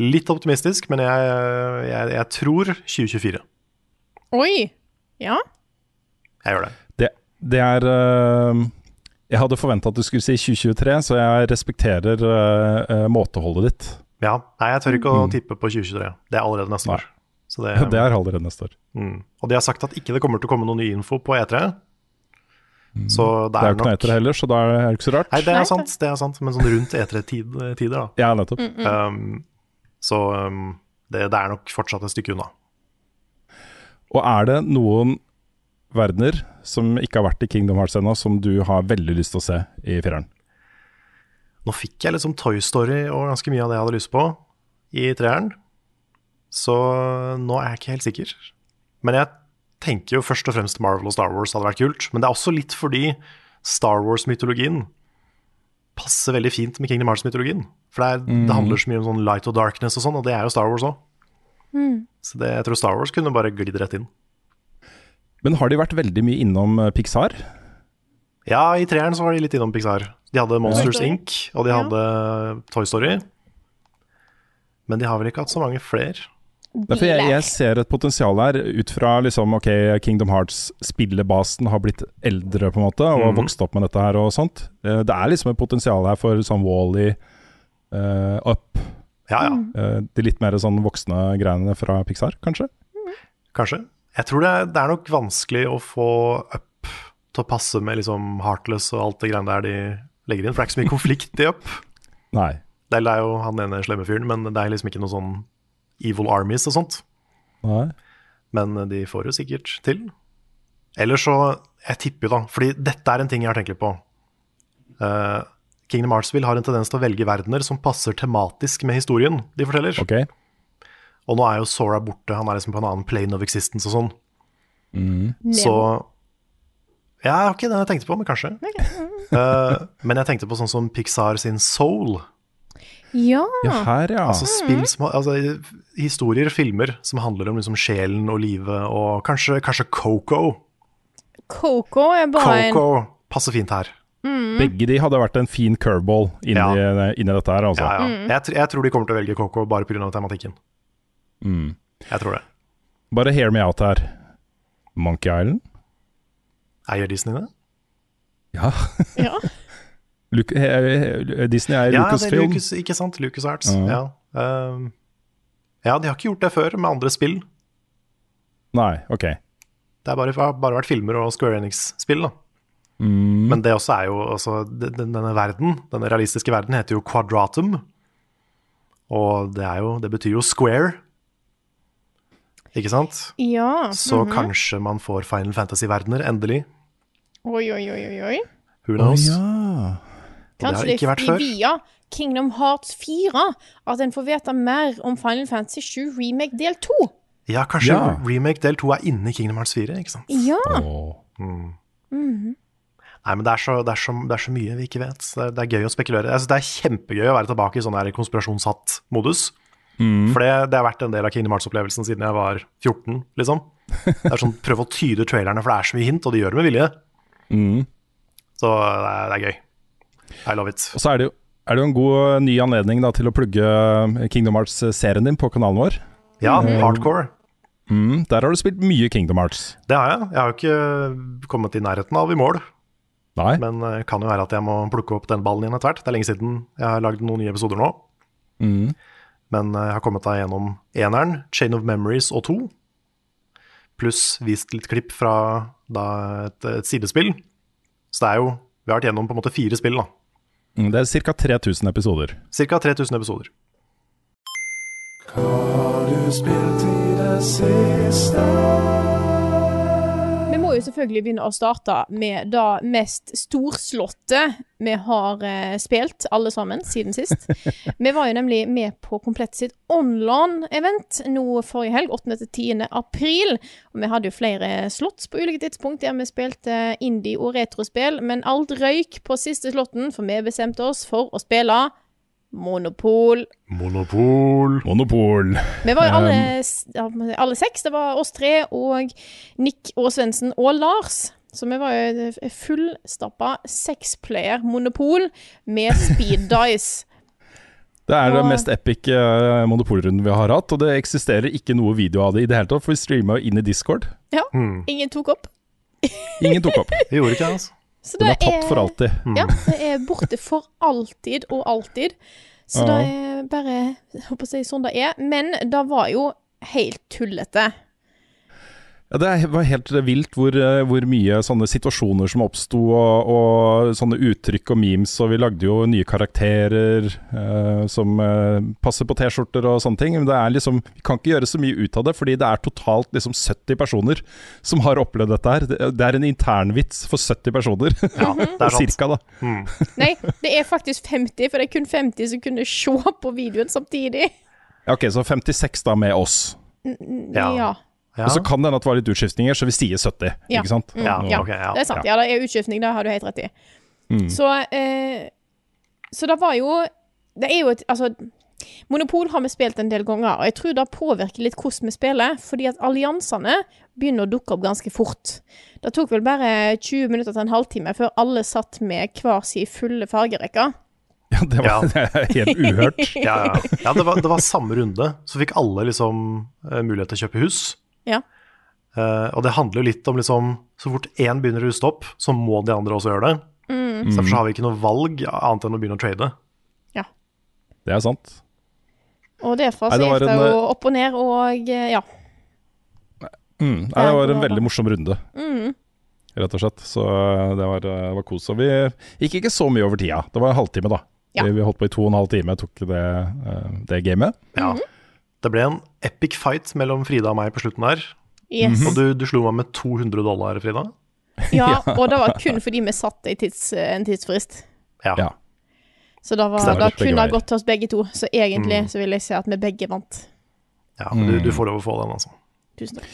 litt optimistisk, men jeg, jeg, jeg tror 2024. Oi! Ja. Jeg gjør det. Det, er ehm, Jeg hadde forventa at du skulle si 2023, så jeg respekterer eh, eh, måteholdet ditt. Ja, Nei, jeg tør ikke å tippe på 2023. Det er allerede neste Nei. år. Så det, Det er allerede neste år. mm. Og de har sagt at ikke det kommer til å komme noe ny info på E3. Så det Det er er jo ikke noe E3 heller, så da er det ikke så rart. Nei, det er sant, det er sant, men sånn rundt E3-tider, da. Ja, nettopp. Um, så um, det, det er nok fortsatt et stykke unna. Og er det noen verdener som ikke har vært i Kingdom Hearts ennå, som du har veldig lyst til å se i fireren? Nå fikk jeg liksom Toy Story og ganske mye av det jeg hadde lyst på i treeren. Så nå er jeg ikke helt sikker. Men jeg tenker jo først og fremst Marvel og Star Wars hadde vært kult. Men det er også litt fordi Star Wars-mytologien passer veldig fint med Kingdom Hearts-mytologien. For det, er, det handler så mye om sånn light og darkness og sånn, og det er jo Star Wars òg. Så det, jeg tror Star Wars kunne bare glidd rett inn. Men har de vært veldig mye innom eh, Pixar? Ja, i treeren så var de litt innom Pixar. De hadde Monsters ja. Inc., og de Ja. hadde Toy Story. Men de har vel ikke hatt så mange flere. Derfor jeg, jeg ser et potensial her, ut fra liksom, ok, Kingdom Hearts-spillebasen har blitt eldre, på en måte, og har Mhm. vokst opp med dette her og sånt. Eh, Det er liksom et potensial her for sånn Wall-E, eh, Up, Ja, ja, Uh, de litt mer sånn voksne greiene fra Pixar, kanskje? kanskje. Jeg tror det er, det er nok vanskelig å få Up til å passe med liksom Heartless og alt det greiene der de legger inn. For det er ikke så mye konflikt i Up. Nei. Det er jo han ene slemme fyren, men det er liksom ikke noe sånn evil armies og sånt. Nei. Men de får jo sikkert til. Eller så Jeg tipper jo, da, fordi dette er en ting jeg har tenkt litt på. Uh, Kingdom Hearts-spill har en tendens til å velge verdener som passer tematisk med historien de forteller. Ok. Og nå er jo Sora borte, han er liksom på en annen plane of existence og sånn. Mm. Så Ja, ikke den jeg tenkte på, men kanskje. Eh, men jeg tenkte på sånn som Pixar sin Soul. Ja. Ja, her, ja. Altså spill som altså, Historier, filmer som handler om liksom sjelen og livet, og kanskje, kanskje Coco. Coco er bare en Coco passer fint her. Begge de hadde vært en fin curveball inni, Ja. inni dette her, altså. Ja, ja. Jeg, jeg tror de kommer til å velge Coco bare pga. tematikken. Mm. Jeg tror det. Bare hear me out her. Monkey Island? Eier Disney det? Ja. Ja. Luke, Disney er Ja, det Lucasfilm. Lucas, ikke sant? Lucas Arts. Ja. Ja. Um, ja, de har ikke gjort det før med andre spill. Nei, ok. Det har bare, har bare vært filmer og Square Enix-spill, da. Mm. Men det også er jo altså, den- den- Denne verden, denne realistiske verden heter jo Quadratum. Og det, er jo, det betyr jo square. Ikke sant? ja. Så mhm. kanskje man får Final Fantasy-verdener, endelig. Oi, oi, oi, oi, oi. Who knows? Oh, ja. Kanskje det det er via Kingdom Hearts 4 at en får vite mer om Final Fantasy 7 Remake del 2. Ja, kanskje Ja. remake del 2 er inne i Kingdom Hearts 4, ikke sant? Ja. Åh. Nei, men det er, så, det, er så, det er så mye vi ikke vet. Det er, det er gøy å spekulere. Altså, det er kjempegøy å være tilbake i sånn her konspirasjonshatt-modus. For det, det har vært en del av Kingdom Hearts-opplevelsen siden jeg var 14, liksom. Det er sånn, Prøv å tyde trailerne, for det er så mye hint, og de gjør det med vilje. Mm. Så det er, det er gøy. I love it. Og så er det jo er det jo en god eh, ny anledning da, til å plugge eh, Kingdom Hearts-serien din på kanalen vår. Ja, hardcore. Mm, der har du spilt mye Kingdom Hearts. Det har jeg. Jeg har jo ikke kommet i nærheten av i mål. Nei? Men det kan jo være at jeg må plukke opp den ballen igjen etter hvert. Det er lenge siden jeg har lagd noen nye episoder nå. Mm. Men eh, jeg har kommet deg gjennom eneren, Chain of Memories og to. Pluss vist litt klipp fra da, et, et sidespill. Så det er jo Vi har vært gjennom på en måte fire spill, da. Mm, Det er ca. 3000 episoder. Ca. 3000 episoder. Vi må jo selvfølgelig begynne å starte med det mest storslåtte vi har eh, spilt, alle sammen, siden sist. Vi var jo nemlig med på Komplett sitt online-event nå forrige helg, 8.-10. april. Og vi hadde jo flere slotts på ulike tidspunkt der vi spilte indie- og retrospill, men alt røyk på siste slotten, for vi bestemte oss for å spille Monopol. Monopol. Monopol. Vi var jo alle, alle seks. Det var oss tre og Nick og Svendsen og Lars. Så vi var jo fullstappa sexplayer monopol med speed dice. Det er den mest epic eh, monopolrunden vi har hatt, og det eksisterer ikke noe video av det i det hele tatt, for vi streama inn i Discord. Ja, Hmm. ingen tok opp. Ingen tok opp. Vi gjorde ikke det, altså. Så Den er tapt for alltid. Ja, det er borte for alltid og alltid. Så det er bare jeg håper å si sånn det er. Men det var jo helt tullete. Ja, det var helt vilt hvor, eh, hvor mye sånne situasjoner som oppsto, og, og sånne uttrykk og memes, og vi lagde jo nye karakterer eh, som eh, passer på T-skjorter og sånne ting. Men det er liksom, vi kan ikke gjøre så mye ut av det, fordi det er totalt liksom 70 personer som har opplevd dette her. Det, det er en internvits for 70 personer, Ja, det er sant. cirka da. Mm. Nei, det er faktisk 50, for det er kun 50 som kunne se på videoen samtidig. Ja, Ok, så 56 da med oss. Ja. ja. Ja. Og så kan det hende at det var litt utskiftninger, så vi sier 70, Ja. ikke sant? Mm, Ja, ja. ok, ja. Det er sant. Ja, det er utskiftning. Det har du helt rett i. Mm. Så, eh, så det var jo Det er jo et Altså, Monopol har vi spilt en del ganger, og jeg tror det påvirker litt hvordan vi spiller, fordi at alliansene begynner å dukke opp ganske fort. Det tok vel bare 20 minutter til en halvtime før alle satt med hver sin fulle fargerekke. Ja, det, var, Ja. helt uhørt. Ja, ja. ja det, var, det var samme runde. Så fikk alle liksom eh, mulighet til å kjøpe hus. Ja. Uh, og det handler jo litt om liksom Så fort én begynner å ruste opp, så må de andre også gjøre det. Mm. Så derfor så har vi ikke noe valg annet enn å begynne å trade. Ja. Det er sant. Og derfor så gikk det en, opp og ned, og eh, ja. Mm. Nei, det var en veldig morsom runde, Mm. rett og slett. Så eh, det var, det var kos. Og vi gikk ikke så mye over tida. Det var en halvtime, da. Ja. Vi, vi holdt på i to og en halv time, tok det, eh, det gamet. Ja. Det ble en epic fight mellom Frida og meg på slutten der. Yes. Og du, du slo meg med 200 dollar, Frida. Ja, og det var kun fordi vi satte tids, en tidsfrist. Ja. Ja. Så da, var, det kunne ha gått til oss begge to. Så egentlig Mm. så vil jeg si at vi begge vant. Ja, du, du får lov å få den, altså. Tusen takk.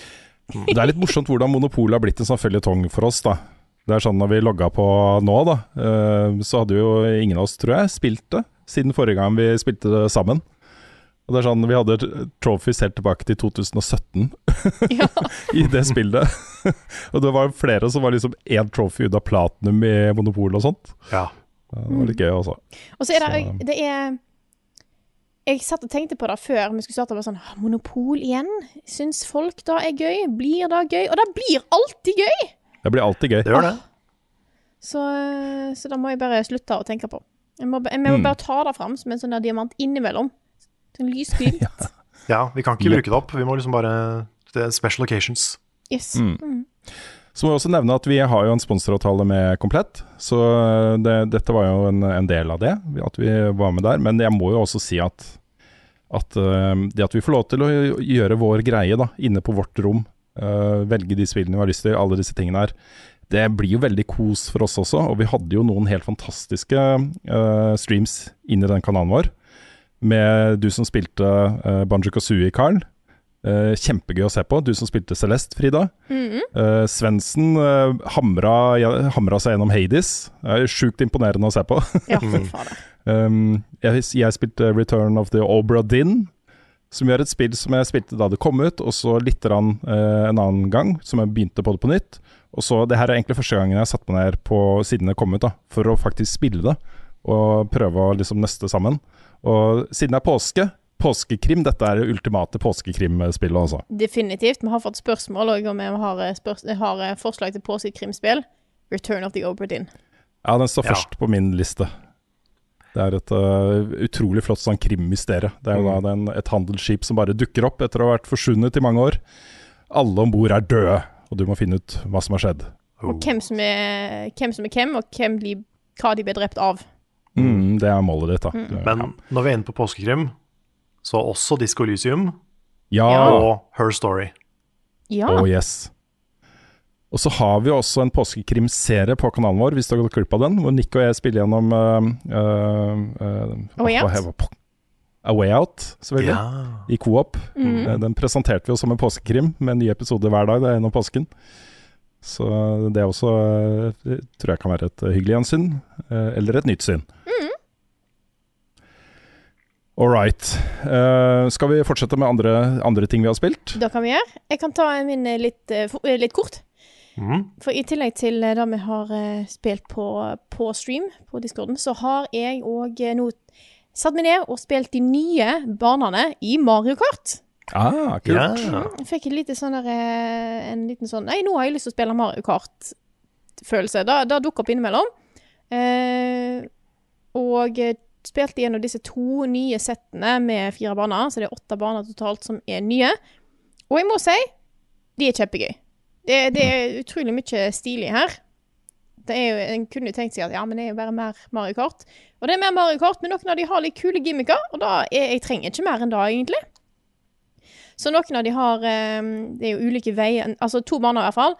Det er litt morsomt hvordan monopolet har blitt en sånn føljetong for oss, da. Det er sånn når vi logga på nå, da, eh, så hadde jo ingen av oss, tror jeg, spilt det siden forrige gang vi spilte det sammen. Og det er sånn, Vi hadde trophies helt tilbake til 2017 Ja. i det spillet. og det var flere som var liksom én trophy unna platinum i Monopol og sånt. Ja. Det var litt gøy, altså. Og så er det, Så- det er Jeg satt og tenkte på det før vi skulle starte. Bare sånn, «Ah, Monopol igjen? Syns folk da er gøy? Blir det gøy? Og det blir alltid gøy! Det blir alltid gøy. Det gjør det. Så, så da må jeg bare slutte å tenke på. Jeg må, jeg må Mm. bare ta det fram som en sånn diamant innimellom. Sånn lysglimt. Ja, vi kan ikke bruke det opp. Vi må liksom bare Det er special occasions. Yes. Mm. Så må jeg også nevne at vi har jo en sponsoravtale med Komplett, så det, dette var jo en, en del av det, at vi var med der. Men jeg må jo også si at, at eh, det at vi får lov til å gjøre vår greie da, inne på vårt rom, uh, velge de spillene vi har lyst til, alle disse tingene her, det blir jo veldig kos for oss også. Og vi hadde jo noen helt fantastiske uh, streams inni den kanalen vår, med du som spilte uh, Banjo Kazooie, Carl. Uh, kjempegøy å se på. Du som spilte Celeste, Frida. Mhm. Uh, Svendsen uh, hamra, ja, hamra seg gjennom Hades. Det er Sjukt imponerende å se på. Ja, fader. um, jeg, jeg spilte Return of the Obra Dinn, som gjør et spill som jeg spilte da det kom ut, og så litt rann, uh, en annen gang, som jeg begynte på det på nytt. Og så, Det her er egentlig første gangen jeg har satt meg ned på siden det kom ut, da, for å faktisk spille det. Og prøve å liksom nøste sammen. Og siden det er påske, påskekrim, dette er det ultimate påskekrimspillet, altså. Definitivt. Vi har fått spørsmål, og vi har, eh, spørs har eh, forslag til påskekrimspill. Return of the Obra Dinn. Ja, den står Ja. først på min liste. Det er et uh, utrolig flott sånn krimmysterium. Det er jo da den, et handelsskip som bare dukker opp etter å ha vært forsvunnet i mange år. Alle om bord er døde, og du må finne ut hva som har skjedd. Og hvem som er hvem, som er hvem og hvem de, hva de ble drept av. Mm, det er målet ditt, da. Mm. Men når vi er inne på påskekrim, så også Disco Elysium ja. Og Her Story. Ja. Oh yes. Og så har vi også en påskekrimserie på kanalen vår, hvis du har gått glipp av den, hvor Nick og jeg spiller gjennom uh, uh, uh, A Way Out? A Way Out, selvfølgelig. Ja. I co-op. Mhm. Eh, Den presenterte vi oss som en påskekrim, med en ny episode hver dag det er gjennom påsken. Så det også eh, tror jeg kan være et eh, hyggelig gjensyn, eh, eller et nytt syn. All right. Eh, skal vi fortsette med andre, andre ting vi har spilt? Det kan vi gjøre. Jeg kan ta min litt, litt kort. Mm. For i tillegg til det vi har spilt på, på stream på discorden, så har jeg òg nå satt meg ned og spilt de nye banene i Mario Kart. Ah, kult. Ja. Jeg fikk sånn der, eh, en liten sånn Nei, nå har jeg lyst til å spille Mario Kart-følelse. Det, det dukker opp innimellom. Eh, og eh, spilte gjennom disse to nye settene med fire baner, så det er åtte baner totalt som er nye. Og jeg må si, de er kjempegøy. Det, det er utrolig mye stilig her. Det er jo, En kunne jo tenkt seg at ja, men det er jo bare mer Mario Kart. Og det er mer Mario Kart, men noen av de har litt kule gimmicker, og da er, jeg trenger ikke mer enn det, egentlig. Så noen av de har eh, Det er jo ulike veier Altså to baner, i hvert fall.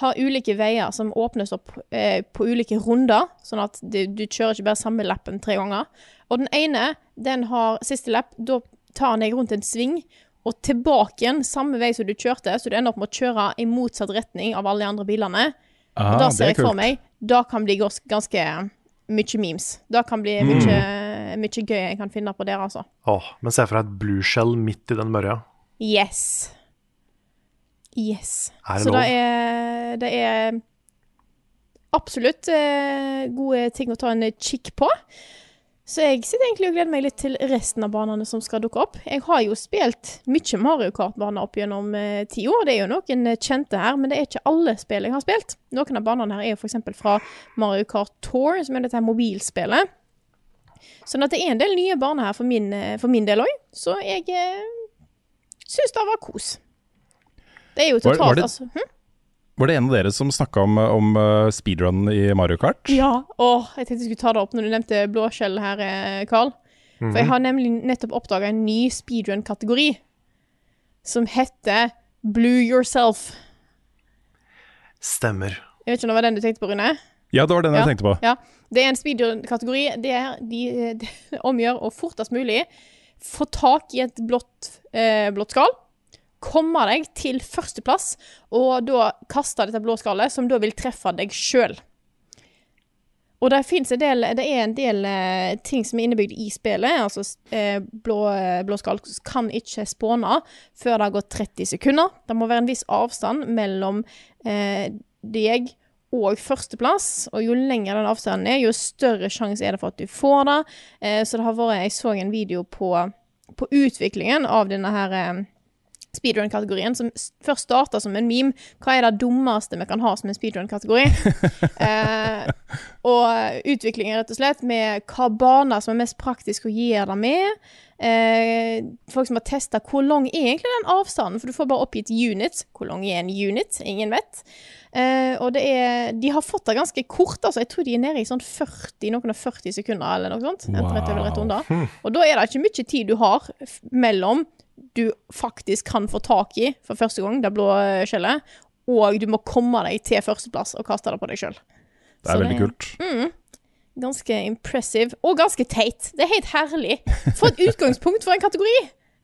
Har ulike veier som åpnes opp eh, på ulike runder. Sånn at du, du kjører ikke bare samme lappen tre ganger. Og den ene, den har siste lapp. Da tar den deg rundt en sving og tilbake igjen samme vei som du kjørte. Så du ender opp med å kjøre i motsatt retning av alle de andre bilene. Ah, og da ser er jeg for meg Da kan bli ganske mye memes. Da kan bli Mm. mye, mye gøy jeg kan finne på der, altså. Åh, men se for deg et blueshell midt i den mørja. Yes. Yes. Er det Så lov? det er, det er absolutt eh, gode ting å ta en kikk på. Så jeg sitter egentlig og gleder meg litt til resten av banene som skal dukke opp. Jeg har jo spilt mye Mario Kart-baner opp gjennom eh, tida. Det er jo noen eh, kjente her, men det er ikke alle spill jeg har spilt. Noen av banene her er jo f.eks. fra Mario Kart Tour, som er dette her mobilspillet. Sånn at det er en del nye baner her for min, eh, for min del òg. Så jeg eh, syns det var kos. Det er jo totalt, var det- altså. Hm? Var det en av dere som snakka om, om eh, speedrun i Mario Kart? Ja. Åh, jeg tenkte jeg skulle ta det opp når du nevnte blåskjell her, eh, Carl. For jeg har nemlig nettopp oppdaga en ny speedrun-kategori. Som heter Blue Yourself. Stemmer. Jeg vet ikke om det var den du tenkte på, Rune? Ja, det var den Ja. jeg tenkte på. Ja. Det er en speedrun-kategori. Det er de, de omgjør og fortest mulig få tak i et blått, eh, blått skall, komme deg til førsteplass, og da kaste dette blå skallet, som da vil treffe deg sjøl. Og det, del, det er en del eh, ting som er innebygd i spillet. Altså eh, blå, blå skall kan ikke spåne før det har gått 30 sekunder. Det må være en viss avstand mellom eh, deg og førsteplass. Og jo lenger den avstanden er, jo større sjanse er det for at du får det. Eh, så det har vært Jeg så en video på, på utviklingen av denne her eh, speedrun-kategorien, som først starta som en meme. Hva er det dummeste vi kan ha som en speedrun-kategori? eh, og utviklingen, rett og slett, med hva baner som er mest praktisk å gjøre det med. Eh, folk som har testa hvor lang er egentlig den avstanden, for du får bare oppgitt unit. Hvor lang er en unit? Ingen vet. Eh, og det er De har fått det ganske kort, altså. Jeg tror de er nede i sånn 40, noen og 40 sekunder, eller noe sånt. Wow. rett over rett under. Og da er det ikke mye tid du har mellom du faktisk kan få tak i for første gang, det blå eh, skjellet, og du må komme deg til førsteplass og kaste det på deg sjøl. Det er veldig kult. Ganske impressive, og ganske teit. Det er helt herlig. For et utgangspunkt for en kategori!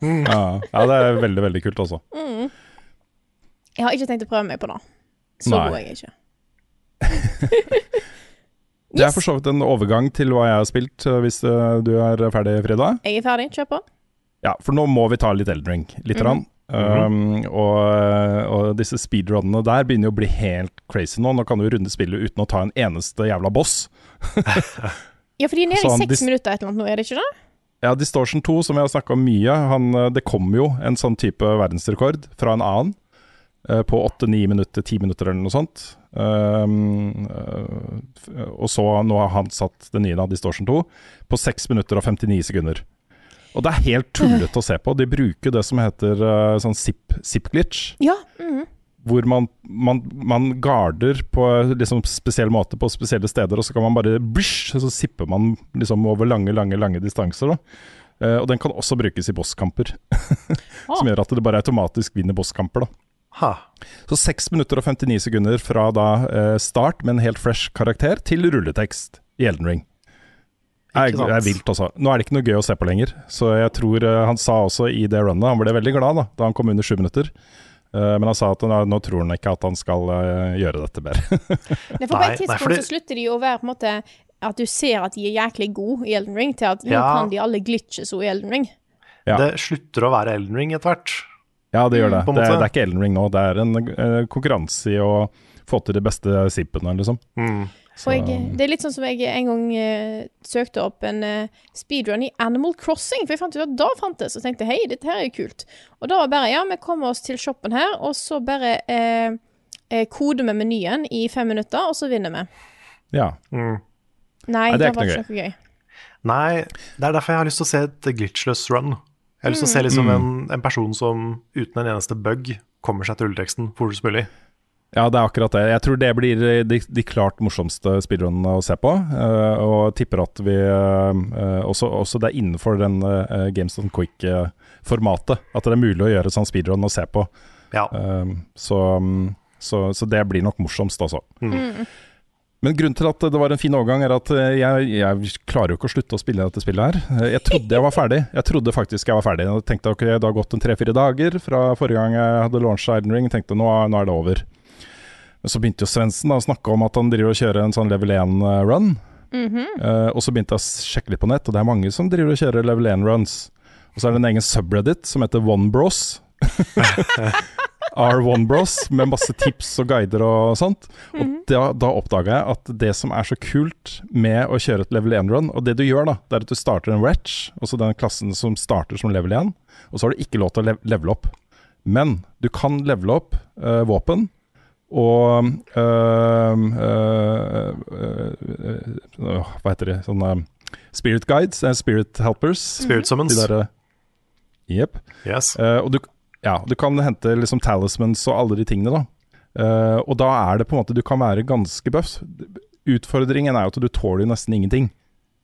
Ja, ja, det er veldig, veldig kult, altså. Jeg har ikke tenkt å prøve meg på det. Så Nei. god er jeg ikke. Det er for så vidt en overgang til hva jeg har spilt, eh, hvis eh, du er ferdig, Frida. Jeg er ferdig. Kjør på. Ja, for nå må vi ta litt Elden Ring. Litt. rann. Um, og, og disse speedrunnene der begynner jo å bli helt crazy nå. Nå kan du runde spillet uten å ta en eneste jævla boss. Ja, for de er nede i seks minutter et eller annet nå, er det ikke det? Ja, Distortion 2, som vi har snakka om mye, han, eh, det kom jo en sånn type verdensrekord fra en annen. Eh, På åtte-ni minutter, ti minutter eller noe sånt. Um, eh, og så nå har han satt den nye, da, Distortion 2, på 6 minutter og 59 sekunder. Og det er helt tullete å se på. De bruker det som heter eh, sånn zip, zip. Ja. mhm. hvor man, man, man garder på liksom spesiell måte på spesielle steder, og så kan man bare blisj, så sipper man liksom over lange, lange lange distanser. Da. Uh, og den kan også brukes i bosskamper, som gjør at det bare automatisk vinner bosskamper. Da. Ha. Så 6 minutter og 59 sekunder fra da eh, start med en helt fresh karakter til rulletekst i Elden Ring. Det er, er vilt, altså. Nå er det ikke noe gøy å se på lenger. Så jeg tror eh, han sa også i det runnet Han ble veldig glad da, da han kom under 7 minutter. Eh, men han sa at nå, nå tror han ikke at han skal eh, gjøre dette bedre. Nei, for på et nei, tidspunkt fordi- så slutter de å være på en måte at du ser at de er jæklig gode i Elden Ring, til at nå Ja. kan de alle glitches i Elden Ring. Ja. Det slutter å være Elden Ring etter hvert. Ja, det gjør det. på Det, er, det er ikke Elden Ring nå. Det er en uh, konkurranse i å få til de beste zippene, liksom. Mm. Så, Og jeg, det er litt sånn som jeg en gang uh, søkte opp en uh, speedrun i Animal Crossing, for jeg fant ut at da fantes, og tenkte hei, dette her er jo kult. Og da var bare ja, vi kommer oss til shoppen her, og så bare uh, eh, koder vi menyen i fem minutter, og så vinner vi. ja. Mm. Nei, Nei, det det, er ikke noe gøy. Nei, det er derfor jeg har lyst til å se et glitchless run. Jeg har lyst til å se liksom en, en person som uten en eneste bug kommer seg til rulleteksten fortest mulig. Ja, det er akkurat det. Jeg tror det blir de, de klart morsomste speedrunene å se på. Uh, og tipper at vi uh, også, også det er innenfor den uh, Games on Quick-formatet. at det er mulig å gjøre sånn speedrun å se på. Ja. Så, um, så, så det blir nok morsomst, altså. Mm. Men grunnen til at det var en fin overgang, er at eh, jeg, jeg klarer jo ikke å slutte å spille dette spillet her. Eh, Jeg trodde jeg var ferdig. Jeg trodde faktisk jeg var ferdig. Jeg tenkte ok, det har gått en tre-fire dager fra forrige gang jeg hadde launcha Elden Ring. Tenkte nå, nå er det over. Men så begynte jo Svendsen å snakke om at han driver og kjører en sånn level 1-run. Eh, og så begynte jeg å sjekke litt på nett, og det er mange som driver og kjører level 1-runs. Og så er det en egen subreddit som heter OneBros. R1Bros, med masse tips og guider og sånt. Og da, da oppdaga jeg at det som er så kult med å kjøre et level 1-run, og det du gjør, da, det er at du starter en retch, altså den klassen som starter som level 1, og så har du ikke lov til å lev levele opp. Men du kan levele opp uh, våpen og uh, uh, Hva heter de? Sånne spirit guides, spirit helpers. Spirit summons. De Jepp. Yes. Uh, og du, ja, du kan hente liksom talismans og alle de tingene, da. Uh, og da er det på en måte Du kan være ganske bøff. Utfordringen er jo at du tåler nesten ingenting.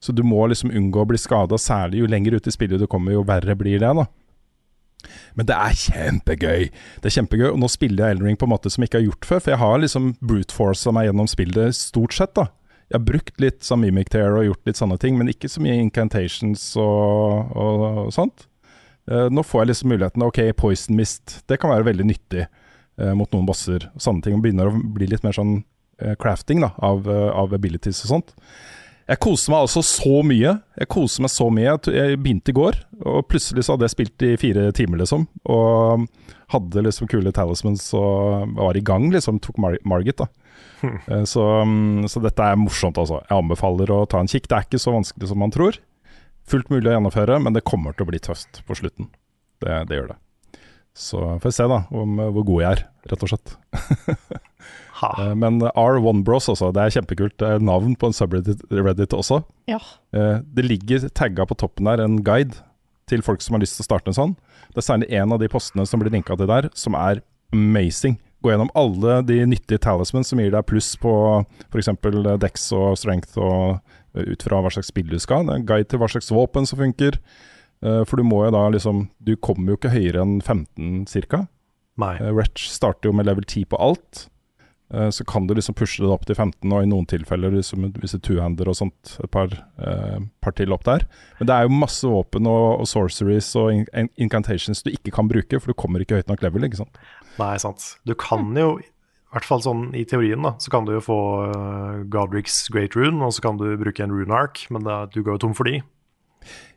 Så du må liksom unngå å bli skada, særlig jo lenger ut i spillet du kommer, jo verre blir det, da. Men det er kjempegøy. Det er kjempegøy, og nå spiller jeg Eldring på en måte som jeg ikke har gjort før. For jeg har liksom brute force meg gjennom spillet stort sett, da. Jeg har brukt litt sånn Mimic Tear og gjort litt sånne ting, men ikke så mye incantations og, og, og sånt. Eh, nå får jeg liksom muligheten Ok, Poison Mist, det kan være veldig nyttig eh, mot noen bosser. og Sånne ting, og begynner å bli litt mer sånn eh, crafting da, av, av abilities og sånt. Jeg koser meg altså så mye. Jeg koser meg så mye. Jeg begynte i går, og plutselig så hadde jeg spilt i fire timer, liksom. Og hadde liksom kule talismans og var i gang, liksom. Tok Mar Margit, da. Eh, Så, mm, så dette er morsomt, altså. Jeg anbefaler å ta en kikk. Det er ikke så vanskelig som man tror. Fullt mulig å gjennomføre, men det kommer til å bli tøft på slutten. Det, det gjør det. Så får vi se da om eh, hvor god jeg er, rett og slett. Ha. Eh, Men R1 Bros også, det er kjempekult. Det er navn på en subreddit Reddit også. Ja. Eh, Det ligger tagga på toppen der en guide til folk som har lyst til å starte en sånn. Det er særlig en av de postene som blir linka til der, som er amazing. Gå gjennom alle de nyttige talismans som gir deg pluss på f.eks. dex og strength, og ut fra hva slags spill du skal. Det er en guide til hva slags våpen som funker. Eh, For du må jo da liksom Du kommer jo ikke høyere enn 15 cirka. Nei. Eh, Retch starter jo med level 10 på alt. Eh, Så kan du liksom pushe det opp til 15, og i noen tilfeller liksom, hvis er two-hander og sånt, et par, eh, par til opp der. Men det er jo masse våpen og, og sorceries og in- incantations du ikke kan bruke, for du kommer ikke høyt nok level, ikke sant. Nei, sant. Du kan jo, i hvert fall sånn i teorien, da, så kan du jo få uh, Godric's Great Rune, og så kan du bruke en Rune Arc, men da, du går jo tom for de.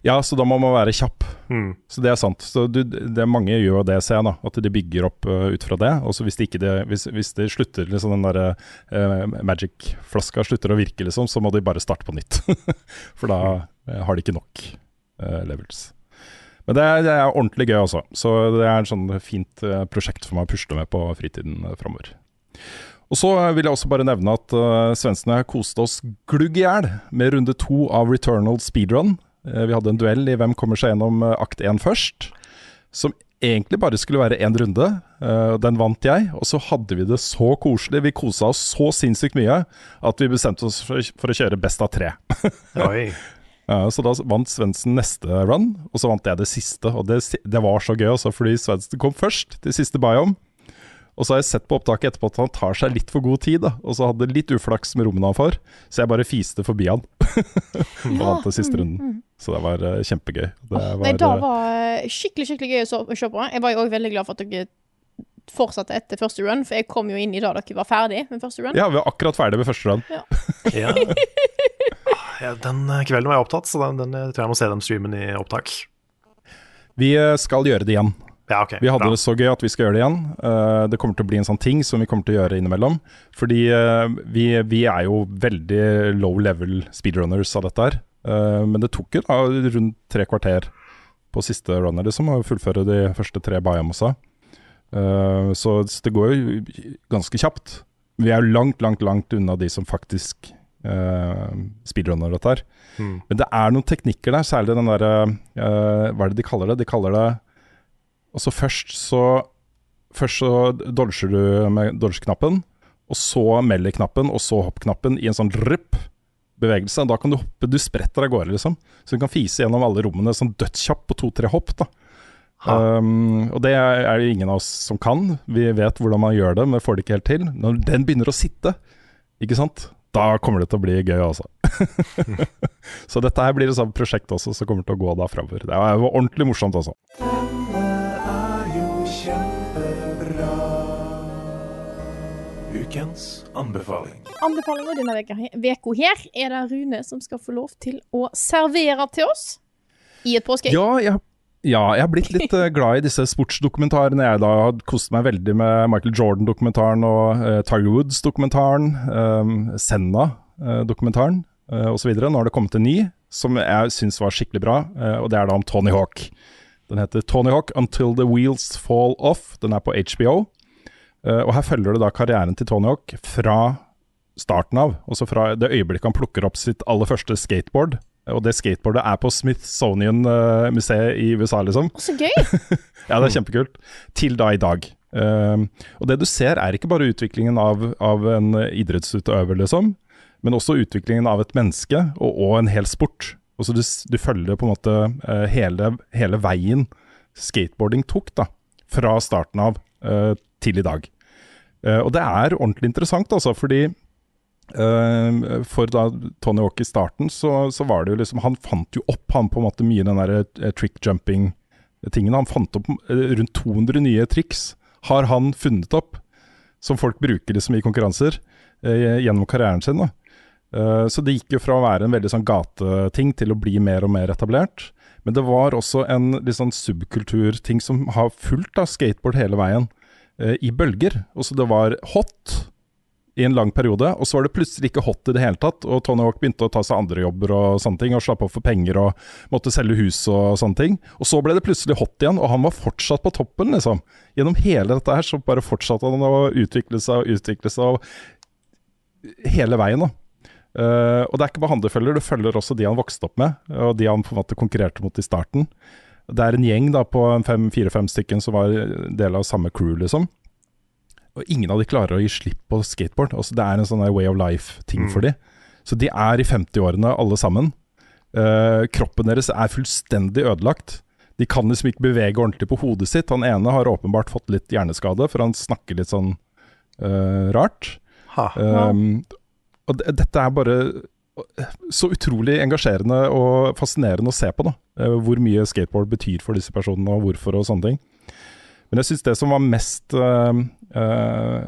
Ja, så da må man være kjapp. Mm. Så det er sant. Så du, det er Mange gjør jo det, ser jeg, da. At de bygger opp uh, ut fra det. Og så hvis, det det, hvis, hvis de slutter, liksom den der uh, magic-flaska slutter å virke, liksom, så må de bare starte på nytt. For da uh, har de ikke nok eh, levels. Men det er, det er ordentlig gøy, altså. Så det er et sånn fint eh, prosjekt for meg å pusle med på fritiden uh, framover. Og så eh, vil jeg også bare nevne at uh, svenskene koste oss glugg i hjel med runde to av Returnal Speedrun. Uh, vi hadde en duell i hvem kommer seg gjennom uh, akt én først, som egentlig bare skulle være én runde. Uh, den vant jeg, og så hadde vi det så koselig. Vi kosa oss så sinnssykt mye at vi bestemte oss for, for å kjøre best av tre. Ja, så da vant Svendsen neste run, og så vant jeg det siste. Og det, det var så gøy, også, fordi Svendsen kom først til siste biome. Og så har jeg sett på opptaket etterpå at han tar seg litt for god tid, da. Og så hadde litt uflaks med rommene han får, så jeg bare fiste forbi han. og vant den siste runden. Så det var eh, kjempegøy. Det var, Nei, det eh, var eh, skikkelig skikkelig gøy å se på. Jeg var jo òg veldig glad for at dere fortsatte etter første run, for jeg kom jo inn i da dere var ferdig med første run. Ja, vi var akkurat ferdig med første run. Ja. ja, den eh, kvelden var jeg opptatt, så den, den, jeg tror jeg må se den streamen i opptak. Vi skal gjøre det igjen. Ja, okay, Vi hadde bra. det så gøy at vi skal gjøre det igjen. Uh, det kommer til å bli en sånn ting som vi kommer til å gjøre innimellom. Fordi uh, vi, vi er jo veldig low level speedrunners av dette her. Uh, men det tok jo da rundt tre kvarter på siste runner liksom, å fullføre de første tre biomesa. Uh, så så det går jo ganske kjapt. Vi er jo langt, langt, langt unna de som faktisk speedrunner dette her. Mm. Men det er noen teknikker der, særlig den derre Hva er det de kaller det? De kaller det Altså først så Først så dodger du med dodge-knappen, og så melee-knappen, og så hopp-knappen i en sånn rupp bevegelse. Da kan du hoppe, du spretter av gårde, liksom. Så du kan fise gjennom alle rommene sånn dødskjapt på to-tre hopp, da. Um, og det er er det ingen av oss som kan. Vi vet hvordan man gjør det, men får det ikke helt til. Når den begynner å sitte, ikke sant, da kommer det til å bli gøy, altså. så dette her blir et sånt prosjekt også som kommer til å gå da framover. Det var ordentlig morsomt, altså. Ukens anbefaling. Anbefalinga denne veka her er det Rune som skal få lov til å servere til oss i et påskeegg. Ja, jeg, ja, jeg har blitt litt eh, glad i disse sportsdokumentarene. Jeg da har kost meg veldig med Michael Jordan-dokumentaren og uh, Tiger Woods-dokumentaren, um, Senna-dokumentaren uh, osv. Nå har det kommet en ny som jeg syns var skikkelig bra, uh, og det er da om Tony Hawk. Den heter Tony Hawk Until the Wheels Fall Off. Den er på HBO. Eh, og her følger du da karrieren til Tony Hawk fra starten av. Også fra det øyeblikket han plukker opp sitt aller første skateboard. Og det skateboardet er på Smithsonian-museet i USA, liksom. Så gøy! Ja, det er kjempekult. Til da i dag. Um, og det du ser er ikke bare utviklingen av, av en idrettsutøver, liksom, men også utviklingen av et menneske og, og en hel sport. Altså du, du følger på en måte uh, hele, hele veien skateboarding tok, da. Fra starten av uh, til i dag. Eh, og det er ordentlig interessant, altså, fordi Eh, for da Tony Hawk i starten, så, så var det jo liksom Han fant jo opp han på en måte mye den der eh, trick jumping-tingene. Han fant opp rundt 200 nye triks har han funnet opp, som folk bruker liksom i konkurranser gjennom karrieren sin. da. Så det gikk jo fra å være en veldig sånn gateting til å bli mer og mer etablert. Men det var også en litt sånn subkulturting som har fulgt da, skateboard hele veien, i bølger. Og så det var hot i en lang periode, og så var det plutselig ikke hot i det hele tatt. Og Tony Hawk begynte å ta seg andre jobber og sånne ting, og slappe opp for penger og måtte selge hus og sånne ting. Og så ble det plutselig hot igjen, og han var fortsatt på toppen, liksom. Gjennom hele dette her så bare fortsatte han å utvikle seg og utvikle seg og hele veien, da. Uh, og det er ikke bare han du følger, du følger også de han vokste opp med, og de han på en måte konkurrerte mot i starten. Det er en gjeng da på fire-fem stykken som var del av samme crew, liksom. Og ingen av de klarer å gi slipp på skateboard. Altså, det er en sånn way of life-ting Mm. for de. Så de er i 50-årene alle sammen. Uh, kroppen deres er fullstendig ødelagt. De kan liksom ikke bevege ordentlig på hodet sitt. Han ene har åpenbart fått litt hjerneskade, for han snakker litt sånn uh, rart. Ha. Um, og dette er bare så utrolig engasjerende og fascinerende å se på, da. Eh, hvor mye skateboard betyr for disse personene, og hvorfor og sånne ting. Men jeg syns det som var mest uh, uh,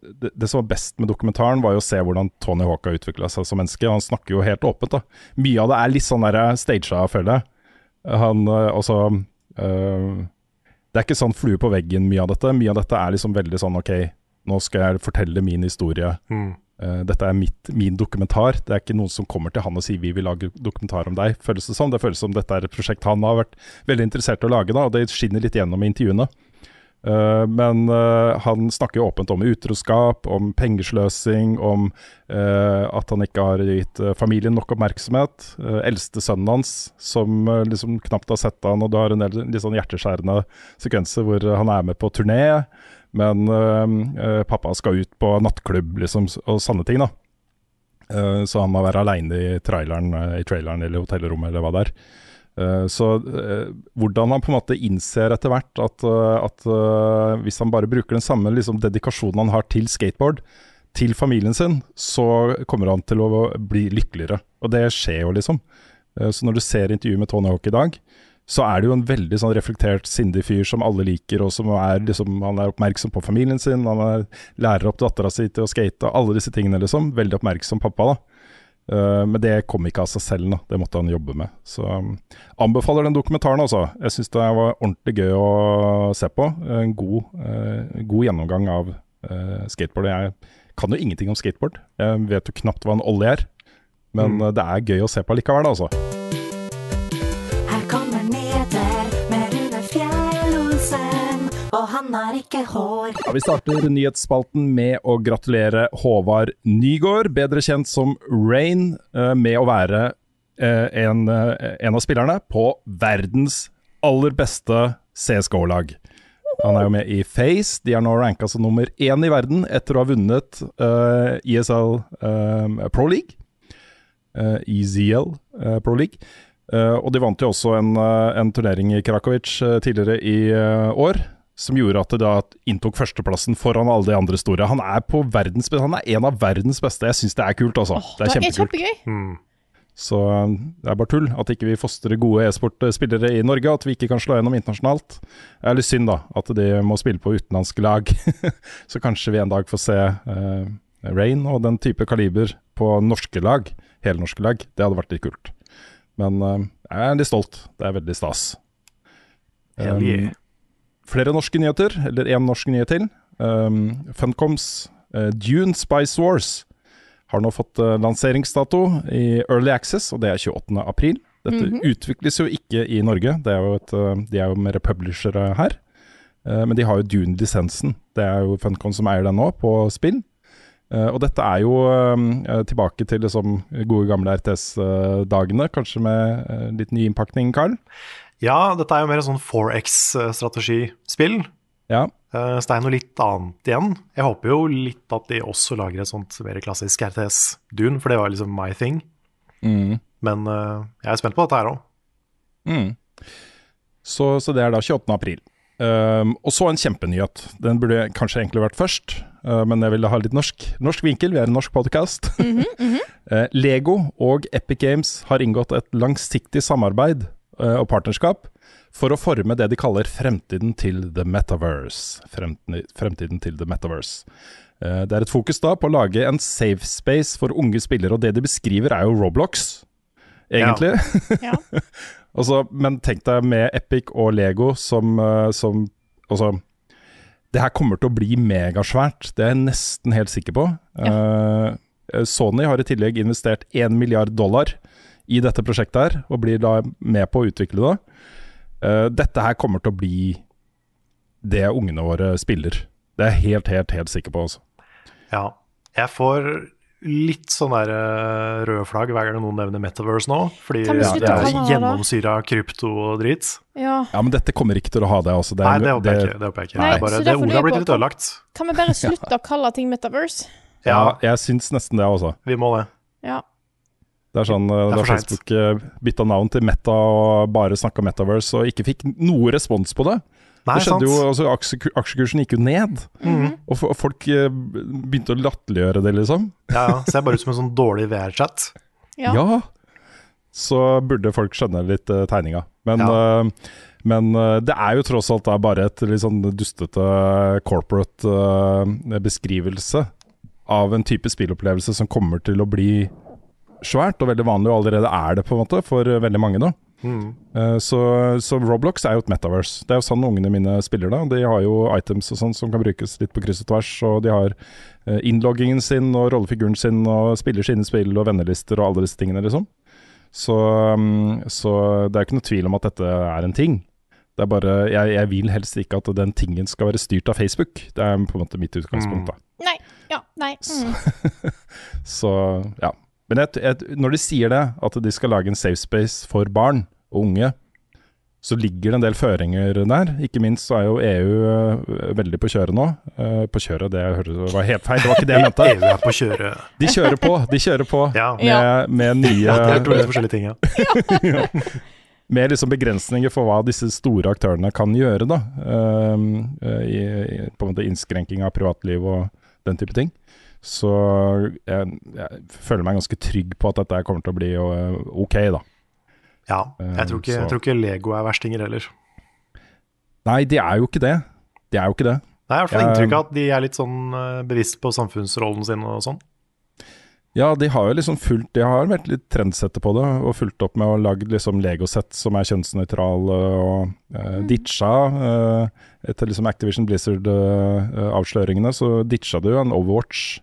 det, det som var best med dokumentaren, var jo å se hvordan Tony Hawk har utvikla seg som menneske. Han snakker jo helt åpent. da. Mye av det er litt sånn der staged, føler jeg. Han også eh, Det er ikke sånn flue på veggen, mye av dette. Mye av dette er liksom veldig sånn OK, nå skal jeg fortelle min historie. Mm. Eh, dette er mitt, min dokumentar. Det er ikke noen som kommer til han og sier vi vil lage dokumentar om deg. Føles Det som Det føles som dette er et prosjekt han har vært veldig interessert i å lage, da, og det skinner litt gjennom i intervjuene. Uh, men uh, han snakker åpent om utroskap, om pengesløsing, om at han ikke har gitt familien nok oppmerksomhet. Uh, eldste sønnen hans, som liksom knapt har sett han, og du har en del litt sånn hjerteskjærende sekvenser hvor han er med på turné, men eh, pappa skal ut på nattklubb liksom, og sånne ting. da. Uh, så han må være aleine i i traileren eller hotellrommet eller hva det er. Uh, Så uh, hvordan han på en måte innser etter hvert at, at hvis han bare bruker den samme liksom, dedikasjonen han har til skateboard, til familien sin, så kommer han til å bli lykkeligere. Og det skjer jo, liksom. Så når du ser intervjuet med Tony Hawk i dag, så er det jo en veldig sånn reflektert, sindig fyr som alle liker, og som er liksom Han er oppmerksom på familien sin, han er, lærer opp dattera si til å skate, og alle disse tingene, liksom. Veldig oppmerksom pappa, da. Uh, men det kom ikke av seg selv, da. det måtte han jobbe med. Så um, anbefaler den dokumentaren, altså. Jeg syns det var ordentlig gøy å se på. En god, uh, god gjennomgang av uh, skateboard. Jeg kan jo ingenting om skateboard. Jeg vet jo knapt hva en olje er. Men mm. det er gøy å se på likevel, altså. Han har ikke hår. Ja, vi starter nyhetsspalten med å gratulere Håvard Nygård, bedre kjent som Rain, eh, med å være eh, en, eh, en av spillerne på verdens aller beste CSGO-lag. Han er jo med i Face. De er nå ranka som nummer én i verden etter å ha vunnet uh, ESL uh, Pro League. Uh, EZL Pro League. Og de vant jo også en, en turnering i Krakowic eh, tidligere i år, som gjorde at det da inntok førsteplassen foran alle de andre store. Han er, på verdens, han er en av verdens beste. Jeg syns det er kult, altså. Oh, det er kjempekult. kjempegøy. Mm. Så um, det er bare tull at ikke vi fostrer gode e-sportspillere i Norge, at vi ikke kan slå gjennom internasjonalt. Det er litt synd da, at de må spille på utenlandske lag. Så kanskje vi en dag får se uh, Rain og den type kaliber på norske lag, helnorske lag. Det hadde vært litt kult. Men uh, jeg er litt stolt. Det er veldig stas. Um. Flere norske nyheter, eller én norsk nyhet til. Um, Funcoms uh, Dune Spice Wars har nå fått uh, lanseringsdato i Early Access, og det er 28. april. Dette utvikles jo ikke i Norge, det er jo et, uh, de er jo mer publishere her. Uh, men de har jo Dune-lisensen. Det er jo Funcom som eier den nå, på spill. Og dette er jo tilbake til liksom gode gamle RTS-dagene, kanskje med litt ny innpakning, Carl? Ja, dette er jo mer en sånn 4X-strategispill. Ja. Eh, Så det er noe litt annet igjen. Jeg håper jo litt at de også lager et sånt mer klassisk RTS-dun, for det var liksom my thing. Mm. Men uh, jeg er spent på dette her òg. Mm. Så, så det er da 28. april. Um, og så en kjempenyhet. Den burde kanskje egentlig vært først, uh, men jeg ville ha litt norsk, norsk vinkel. Vi er en norsk podkast. uh, Lego og Epic Games har inngått et langsiktig samarbeid og partnerskap for å forme det de kaller fremtiden til the metaverse. Fremtiden, fremtiden til the metaverse. Uh, det er et fokus da på å lage en safe space for unge spillere, og det de beskriver er jo Roblox, egentlig. Ja. Altså, men tenk deg med Epic og Lego som, eh, som Altså, det her kommer til å bli megasvært. Det er jeg nesten helt sikker på. Eh, Sony har i tillegg investert 1 milliard dollar i dette prosjektet her, og blir da med på å utvikle det. Uh, dette her kommer til å bli det ungene våre spiller. Det er jeg helt, helt, helt sikker på. Altså. Ja. Jeg får litt sånn der eh, røde flagg hver gang noen nevner Metaverse nå. Fordi ja, det er gjennomsyra krypto og drit. ja. Ja, men dette kommer ikke til å ha det. Altså. det er- Nei, det håper jeg ikke. Det, håper jeg ikke. Nei, det, er bare, det ordet har blitt litt ødelagt. Kan vi bare slutte å kalle ting metaverse? Ja, Ja, jeg syns nesten det, altså. vi må det. Ja. Det er sånn eh, Det er da. Facebook eh, bytta navn til Meta og bare snakka Metaverse og ikke fikk noe respons på det. Nei, det skjedde sant. jo, altså aksjeku- Aksjekursen gikk jo ned, Mhm. og, og folk eh, begynte å latterliggjøre det, liksom. Ja, ja. Ser bare ut som en sånn dårlig VR-chat. Ja. Så burde folk skjønne litt uh, tegninga. Men, Ja. uh, men uh, det er jo tross alt bare et litt sånn dustete corporate uh, beskrivelse av en type spillopplevelse som kommer til å bli svært og veldig vanlig, og allerede er det på en måte for eh, veldig mange nå. Mhm. Eh, Så, så Roblox er jo et metaverse. Det er jo sånn ungene mine spiller da. De har jo items og sånn som kan brukes litt på kryss og tvers. Og de har eh, innloggingen sin og rollefiguren sin og spiller sine spill og vennelister og alle disse tingene, liksom. Så, mm, så det er jo ikke noe tvil om at dette er en ting. Det er bare, jeg, jeg vil helst ikke at den tingen skal være styrt av Facebook. Det er på en måte mitt utgangspunkt. da. Nei. Ja. Nei. Mm. Så ja. Men jeg, jeg, når de sier det, at de skal lage en safe space for barn og unge, så ligger det en del føringer der. Ikke minst så er jo EU øh, veldig på kjøret nå. Eh, på kjøret, det hørtes var helt feil, det var ikke det jeg mente. EU er på kjøret. De kjører på, de kjører på Ja. med, med nye Ja, det er to forskjellige ting, ja. Med liksom begrensninger for hva disse store aktørene kan gjøre, da. Ehm, eh, i, i, på en måte innskrenking av privatliv og den type ting. Så jeg, jeg føler meg ganske trygg på at dette kommer til å bli eh, ok, da. Ja, jeg tror, ikke, jeg tror ikke Lego er verstinger heller. Nei, de er jo ikke det. De er jo ikke det. Det er i hvert fall Ja. inntrykk av at de er litt sånn eh, bevisst på samfunnsrollen sin og sånn. Ja, de har jo liksom fulgt De har vært litt trendsetter på det, og fulgt opp med å lage liksom Lego-sett som er kjønnsnøytrale, og uh, ditcha uh, Etter liksom Activision Blizzard-avsløringene, så ditcha du en Overwatch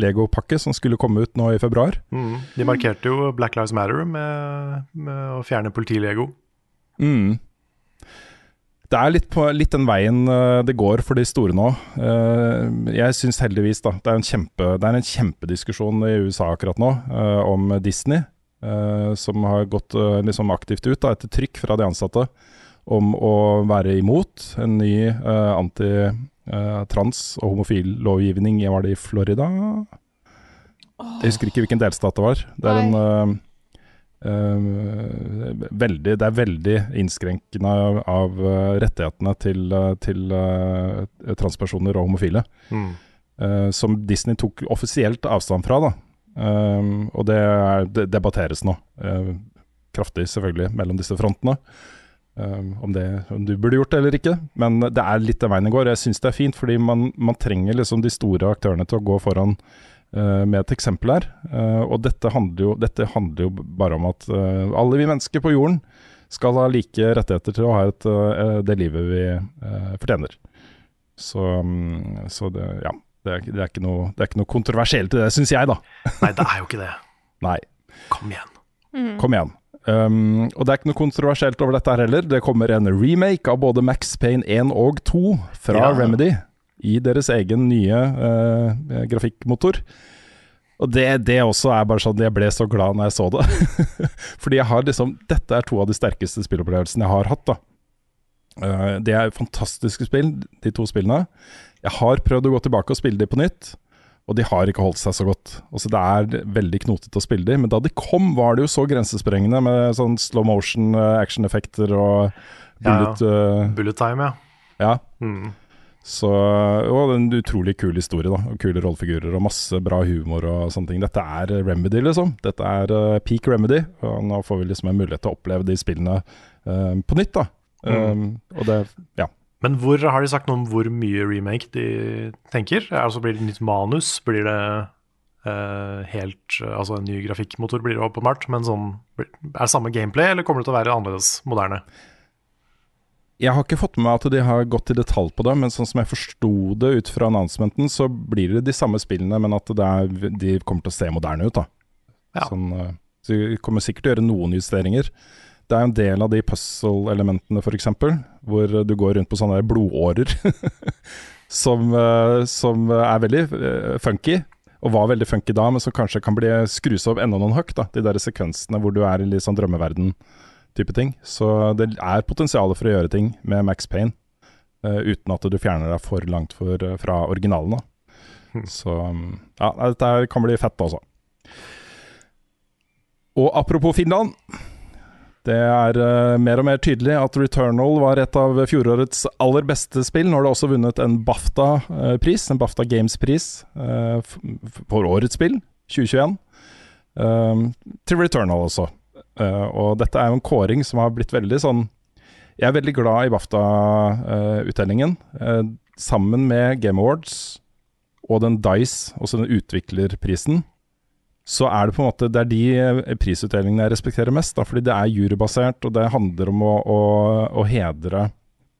Lego-pakke som skulle komme ut nå i februar. Mm. De markerte jo Black Lives Matter med, med å fjerne politilego. Mm. Det er litt, på, litt den veien eh, det går for de store nå. Eh, jeg syns heldigvis da, det er, en kjempe, det er en kjempediskusjon i USA akkurat nå eh, om Disney, som har gått liksom aktivt ut da, etter trykk fra de ansatte om å være imot en ny eh, anti-trans- og homofil-lovgivning i, var det i Florida? Jeg husker ikke hvilken delstat det var. Det er en uh, uh, veldig, det er veldig innskrenkende av, av rettighetene til, til transpersoner og homofile. Mm. eh, som Disney tok offisielt avstand fra. Da. Og det, er, det debatteres nå. kraftig, selvfølgelig, mellom disse frontene. Eh, om, det, om du burde gjort det eller ikke. Men det er litt den veien det går. Jeg syns det er fint, fordi man, man trenger liksom de store aktørene til å gå foran uh, med et eksempel her. Uh, og dette handler, jo, dette handler jo bare om at uh, alle vi mennesker på jorden skal ha like rettigheter til å ha et, det livet vi fortjener. Så, um, så det, ja, det er, det, er ikke noe, det er ikke noe kontroversielt i det, syns jeg, da. Nei, det er jo ikke det. Nei, Kom igjen. kom igjen. Um, og det er ikke noe kontroversielt over dette her heller. Det kommer en remake av både Max Payne 1 og 2 fra Ja. Remedy i deres egen nye uh, grafikkmotor. Og det, det også er bare sånn Jeg ble så glad når jeg så det. Fordi jeg har liksom Dette er to av de sterkeste spillopplevelsene jeg har hatt, da. Uh, det er fantastiske spill, de to spillene. Jeg har prøvd å gå tilbake og spille de på nytt, og de har ikke holdt seg så godt. Også Det er veldig knotete å spille de, men da de kom, var det jo så grensesprengende med sånn slow motion eh, action-effekter og bullet, eh, Bullet time, ja. Ja. Mm. Så, og en utrolig kul historie, da. Kule rollefigurer og masse bra humor og sånne ting. Dette er Remedy, liksom. Dette er uh, peak Remedy. Og nå får vi liksom en mulighet til å oppleve de spillene uh, på nytt, da. Um, og det, ja. Men hvor har de sagt noe om hvor mye remake de tenker? Altså Blir det nytt manus? Blir det uh, helt Altså en ny grafikkmotor blir det åpenbart, men sånn Er det samme gameplay, eller kommer det til å være annerledes moderne? Jeg har ikke fått med meg at de har gått i detalj på det, men sånn som jeg forsto det ut fra announcementen, så blir det de samme spillene, men at det er, de kommer til å se moderne ut. da. Ja. Sånn, eh, så de kommer sikkert til å gjøre noen justeringer. Det er en del av de puzzle-elementene, f.eks., hvor du går rundt på sånne blodårer, som, eh, som er veldig eh, funky. Og var veldig funky da, men som kanskje kan bli skrus opp enda noen hakk. da, De der sekvensene hvor du er i litt sånn drømmeverden type ting. Så det er potensial for å gjøre ting med Max Payne, eh, uten at du fjerner deg for langt for, fra originalen. da. Så um, ja, dette kan bli fett, altså. Og apropos Finland. Det er uh, mer og mer tydelig at Returnal var et av fjorårets aller beste spill. Nå har det også vunnet en BAFTA-pris, en BAFTA Games-pris, eh, f- for årets spill, 2021. Uh, til Returnal også. Eh, og dette er jo en kåring som har blitt veldig sånn Jeg er veldig glad i BAFTA-utdelingen. Eh, sammen med Game Awards og den Dice, også den utviklerprisen, så er det på en måte Det er de eh, prisutdelingene jeg respekterer mest. Da, fordi det er jurybasert, og det handler om å, å, å hedre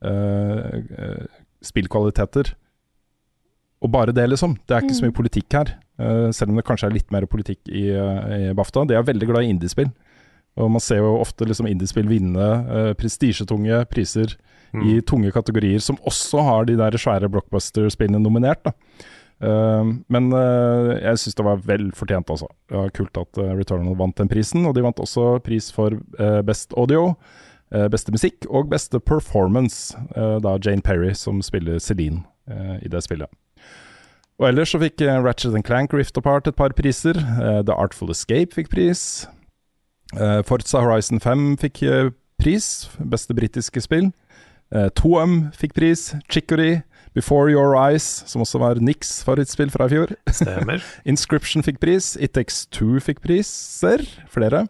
eh, eh, spillkvaliteter. Og bare det, liksom. Det er ikke så mye politikk her. Uh, selv om det kanskje er litt mer politikk i, i BAFTA. De er veldig glad i indiespill. Og man ser jo ofte liksom indiespill vinne uh, prestisjetunge priser i tunge kategorier, som også har de der svære blockbuster-spillene nominert. da. Eh, men eh, jeg syns det var vel fortjent, altså. Det var kult at eh, Returnal vant den prisen. Og de vant også pris for best audio, beste musikk og beste performance. da Jane Perry som spiller Celine i det spillet. Og ellers så fikk Ratchet Clank Rift Apart et par priser. The Artful Escape fikk pris. Forza Horizon 5 fikk pris, beste britiske spill. Uh, Toem fikk pris. Chicory, Before Your Eyes, som også var Nix favorittspill fra i fjor. Stemmer. Inscription fikk pris. It Takes Two fikk priser, flere.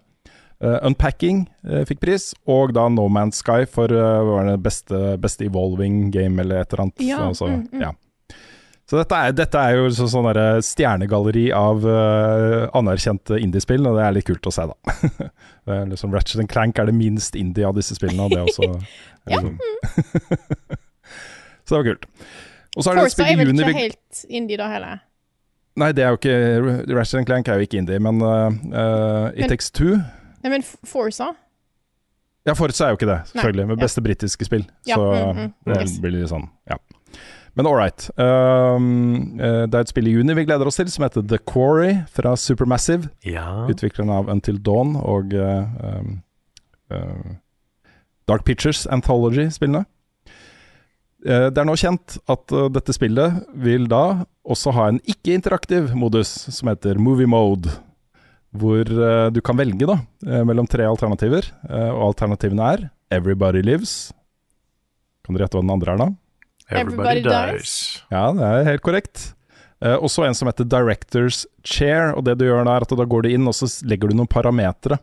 Uh, Unpacking uh, fikk pris, og da No Man's Sky for uh, hva var det beste, beste evolving game eller et eller annet. Ja, Så, mm, mm. ja. Så dette er, dette er jo så, sånn stjernegalleri av uh, anerkjente indiespill, og det er litt kult å se, da. det er liksom Ratchet Clank er det minst indie av disse spillene, og det er også Ja. liksom. Så det var kult. Og så er det spill er vel ikke vi- helt indie da heller. Nei, det er jo ikke Ratchet Clank er jo ikke indie, men uh, uh, It Men- Takes Two Nei, men Forza Ja, Forza er jo ikke det, selvfølgelig, Nei, med ja. beste britiske spill. Ja, Så mm, mm, det yes. blir litt sånn, ja. Men all right. Um, uh, det er et spill i juni vi gleder oss til, som heter The Quarry fra Supermassive. Ja. Utvikleren av Until Dawn og uh, um, uh, Dark Pictures Anthology-spillene. Eh, Det er nå kjent at uh, dette spillet vil da også ha en ikke-interaktiv modus som heter movie mode. Hvor uh, du kan velge da eh, mellom tre alternativer. eh, Og alternativene er Everybody Lives. Kan dere gjette hva den andre er, da? Everybody dies. Ja, det er helt korrekt. Eh, og så en som heter Directors Chair. Og det du gjør da, er at da går du inn og så legger du noen parametere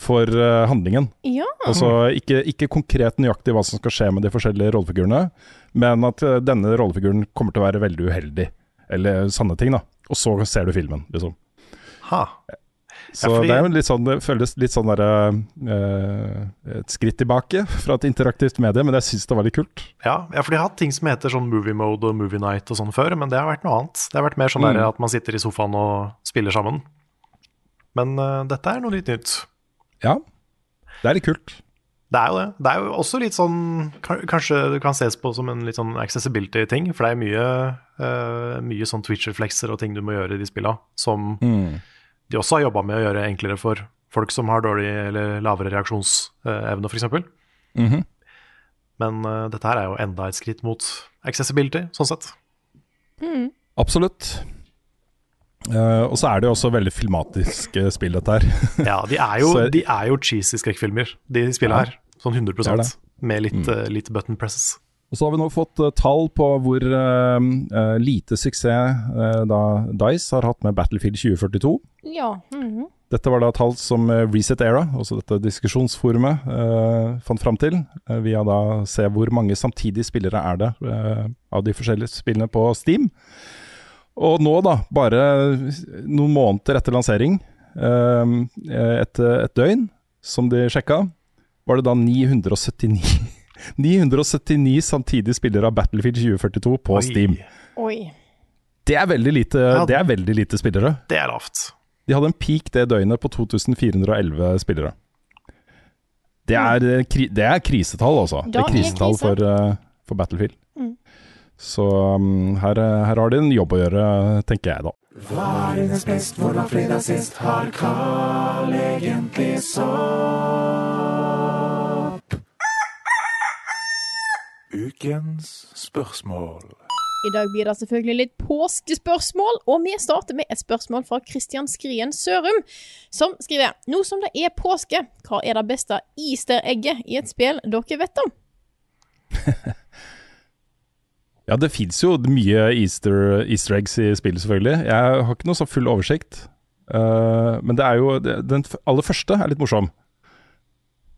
for uh, handlingen. Ja. Altså ikke, ikke konkret nøyaktig hva som skal skje med de forskjellige rollefigurene, men at uh, denne rollefiguren kommer til å være veldig uheldig, eller sanne ting, da. Og så ser du filmen, liksom. Ha. Så fordi- det er jo litt sånn, det føles litt sånn derre uh, Et skritt tilbake fra et interaktivt medie, men jeg syns det var litt kult. Ja, ja, for de har hatt ting som heter sånn movie mode og movie night og sånn før, men det har vært noe annet. Det har vært mer sånn der Mm. at man sitter i sofaen og spiller sammen. Men uh, dette er noe litt nytt. Ja, det er litt kult. Det er jo det. Det er jo også litt sånn Kanskje det kan ses på som en litt sånn accessibility-ting, for det er mye, uh, mye sånn twitch-reflekser og ting du må gjøre i de spilla, som Mm. de også har jobba med å gjøre enklere for folk som har dårlig eller lavere reaksjonsevne, f.eks. Mhm. Men uh, dette her er jo enda et skritt mot accessibility, sånn sett. Absolutt. Eh, og så er det jo også veldig filmatiske spill, dette her. Ja, de er jo, Så- de er jo cheesy skrekkfilmer, de spillene Ja, her. Sånn 100 det det. Med litt, Mm. uh, litt button presses. Og så har vi nå fått uh, tall på hvor lite suksess da Dice har hatt med Battlefield 2042. Ja. mhm. Dette var da tall som Reset Era, også dette diskusjonsforumet, eh, fant fram til. via da se hvor mange samtidige spillere er det av de forskjellige spillene på Steam. Og nå, da, bare noen måneder etter lansering, eh, et, et døgn som de sjekka, var det da 979 979 samtidige spillere av Battlefield 2042 på Oi, Steam. Oi. Det er veldig lite, Ja. det er veldig lite spillere. Det er lavt. De hadde en peak det døgnet på 2411 spillere. Det er, eh, det er krisetall, altså. Det er er krisetall for, eh, for Battlefield. Mm. Så um, her, her har de en jobb å gjøre, tenker jeg da. Hva er dines best, hvor var fredag sist, har Carl egentlig sopp? Ukens spørsmål. I dag blir det selvfølgelig litt påskespørsmål, og vi starter med et spørsmål fra Christian Skrien Sørum, som skriver Nå som det er påske, hva er det beste easter-egget i et spill dere vet om? Ja, det fins jo mye easter, easter eggs i spillet, selvfølgelig. Jeg har ikke noe så full oversikt. Uh, men det er jo Den aller første er litt morsom.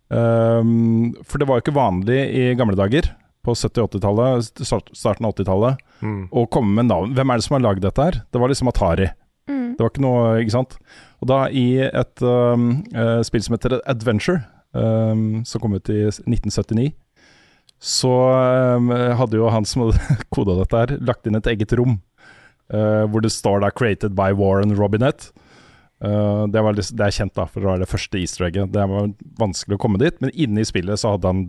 Um, for det var jo ikke vanlig i gamle dager, på 70- og 80-tallet, starten av 80-tallet, Mm. å komme med navn. Hvem er det som har lagd dette her? Det var liksom Atari. Det var ikke noe, ikke sant. Og da i et um, uh, spill som heter Adventure, um, som kom ut i 1979, så um, hadde jo han som hadde koda dette her, lagt inn et eget rom. Uh, hvor det står da 'Created by Warren Robinett'. Uh, det, var, litt- det er kjent da, for det var det første easter egget. Det var vanskelig å komme dit, men inne i spillet så hadde han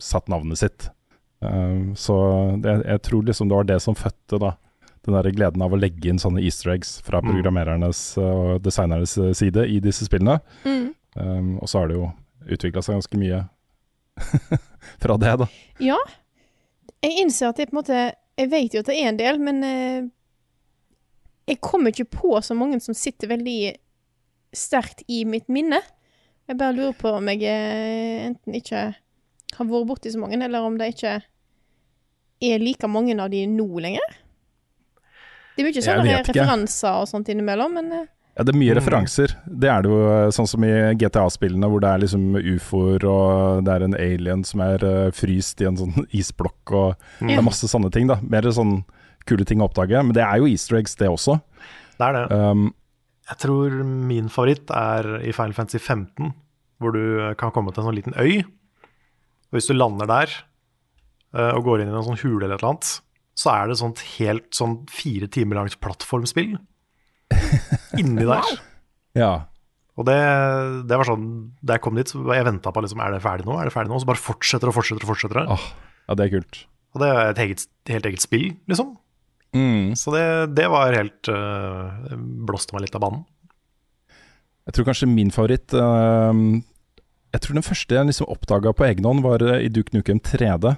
satt navnet sitt. Uh, så det, jeg tror liksom det var det som fødte da den der gleden av å legge inn sånne easter eggs fra Mm. programmerernes og designernes side i disse spillene. Mm. Um, og så har det jo utvikla seg ganske mye fra det, da. Ja, jeg innser at jeg på en måte Jeg vet jo at det er en del, men eh, jeg kommer ikke på så mange som sitter veldig sterkt i mitt minne. Jeg bare lurer på om jeg eh, enten ikke har vært borti så mange, eller om det ikke er like mange av de nå lenger. Det er mye sånne referanser og sånt innimellom, men eh, Ja, det er mye Mm. referanser. Det er det jo eh, sånn som i GTA-spillene, hvor det er liksom ufoer, og det er en alien som er uh, fryst i en sånn isblokk, og det er masse sånne ting, da. Mer sånn kule ting å oppdage. Men det er jo easter eggs, det også. Det er det. Um, Jeg tror min favoritt er i Final Fantasy 15, hvor du kan komme til en sånn liten øy. Og hvis du lander der uh, og går inn i en sånn hule eller et eller annet, så er det sånt helt sånn fire timer langt plattformspill inni der. ja. Og det, det var sånn Da jeg kom dit, så jeg venta på liksom, er det ferdig nå, er det ferdig nå? Og så bare fortsetter og fortsetter og fortsetter Oh, ja, det er kult. Og det er et eget, helt eget spill, liksom. Mm. Så det, det var helt uh, Blåste meg litt av banen. Jeg tror kanskje min favoritt uh, Jeg tror den første jeg liksom oppdaga på egen hånd, var eh, i Duke Nukem 3D.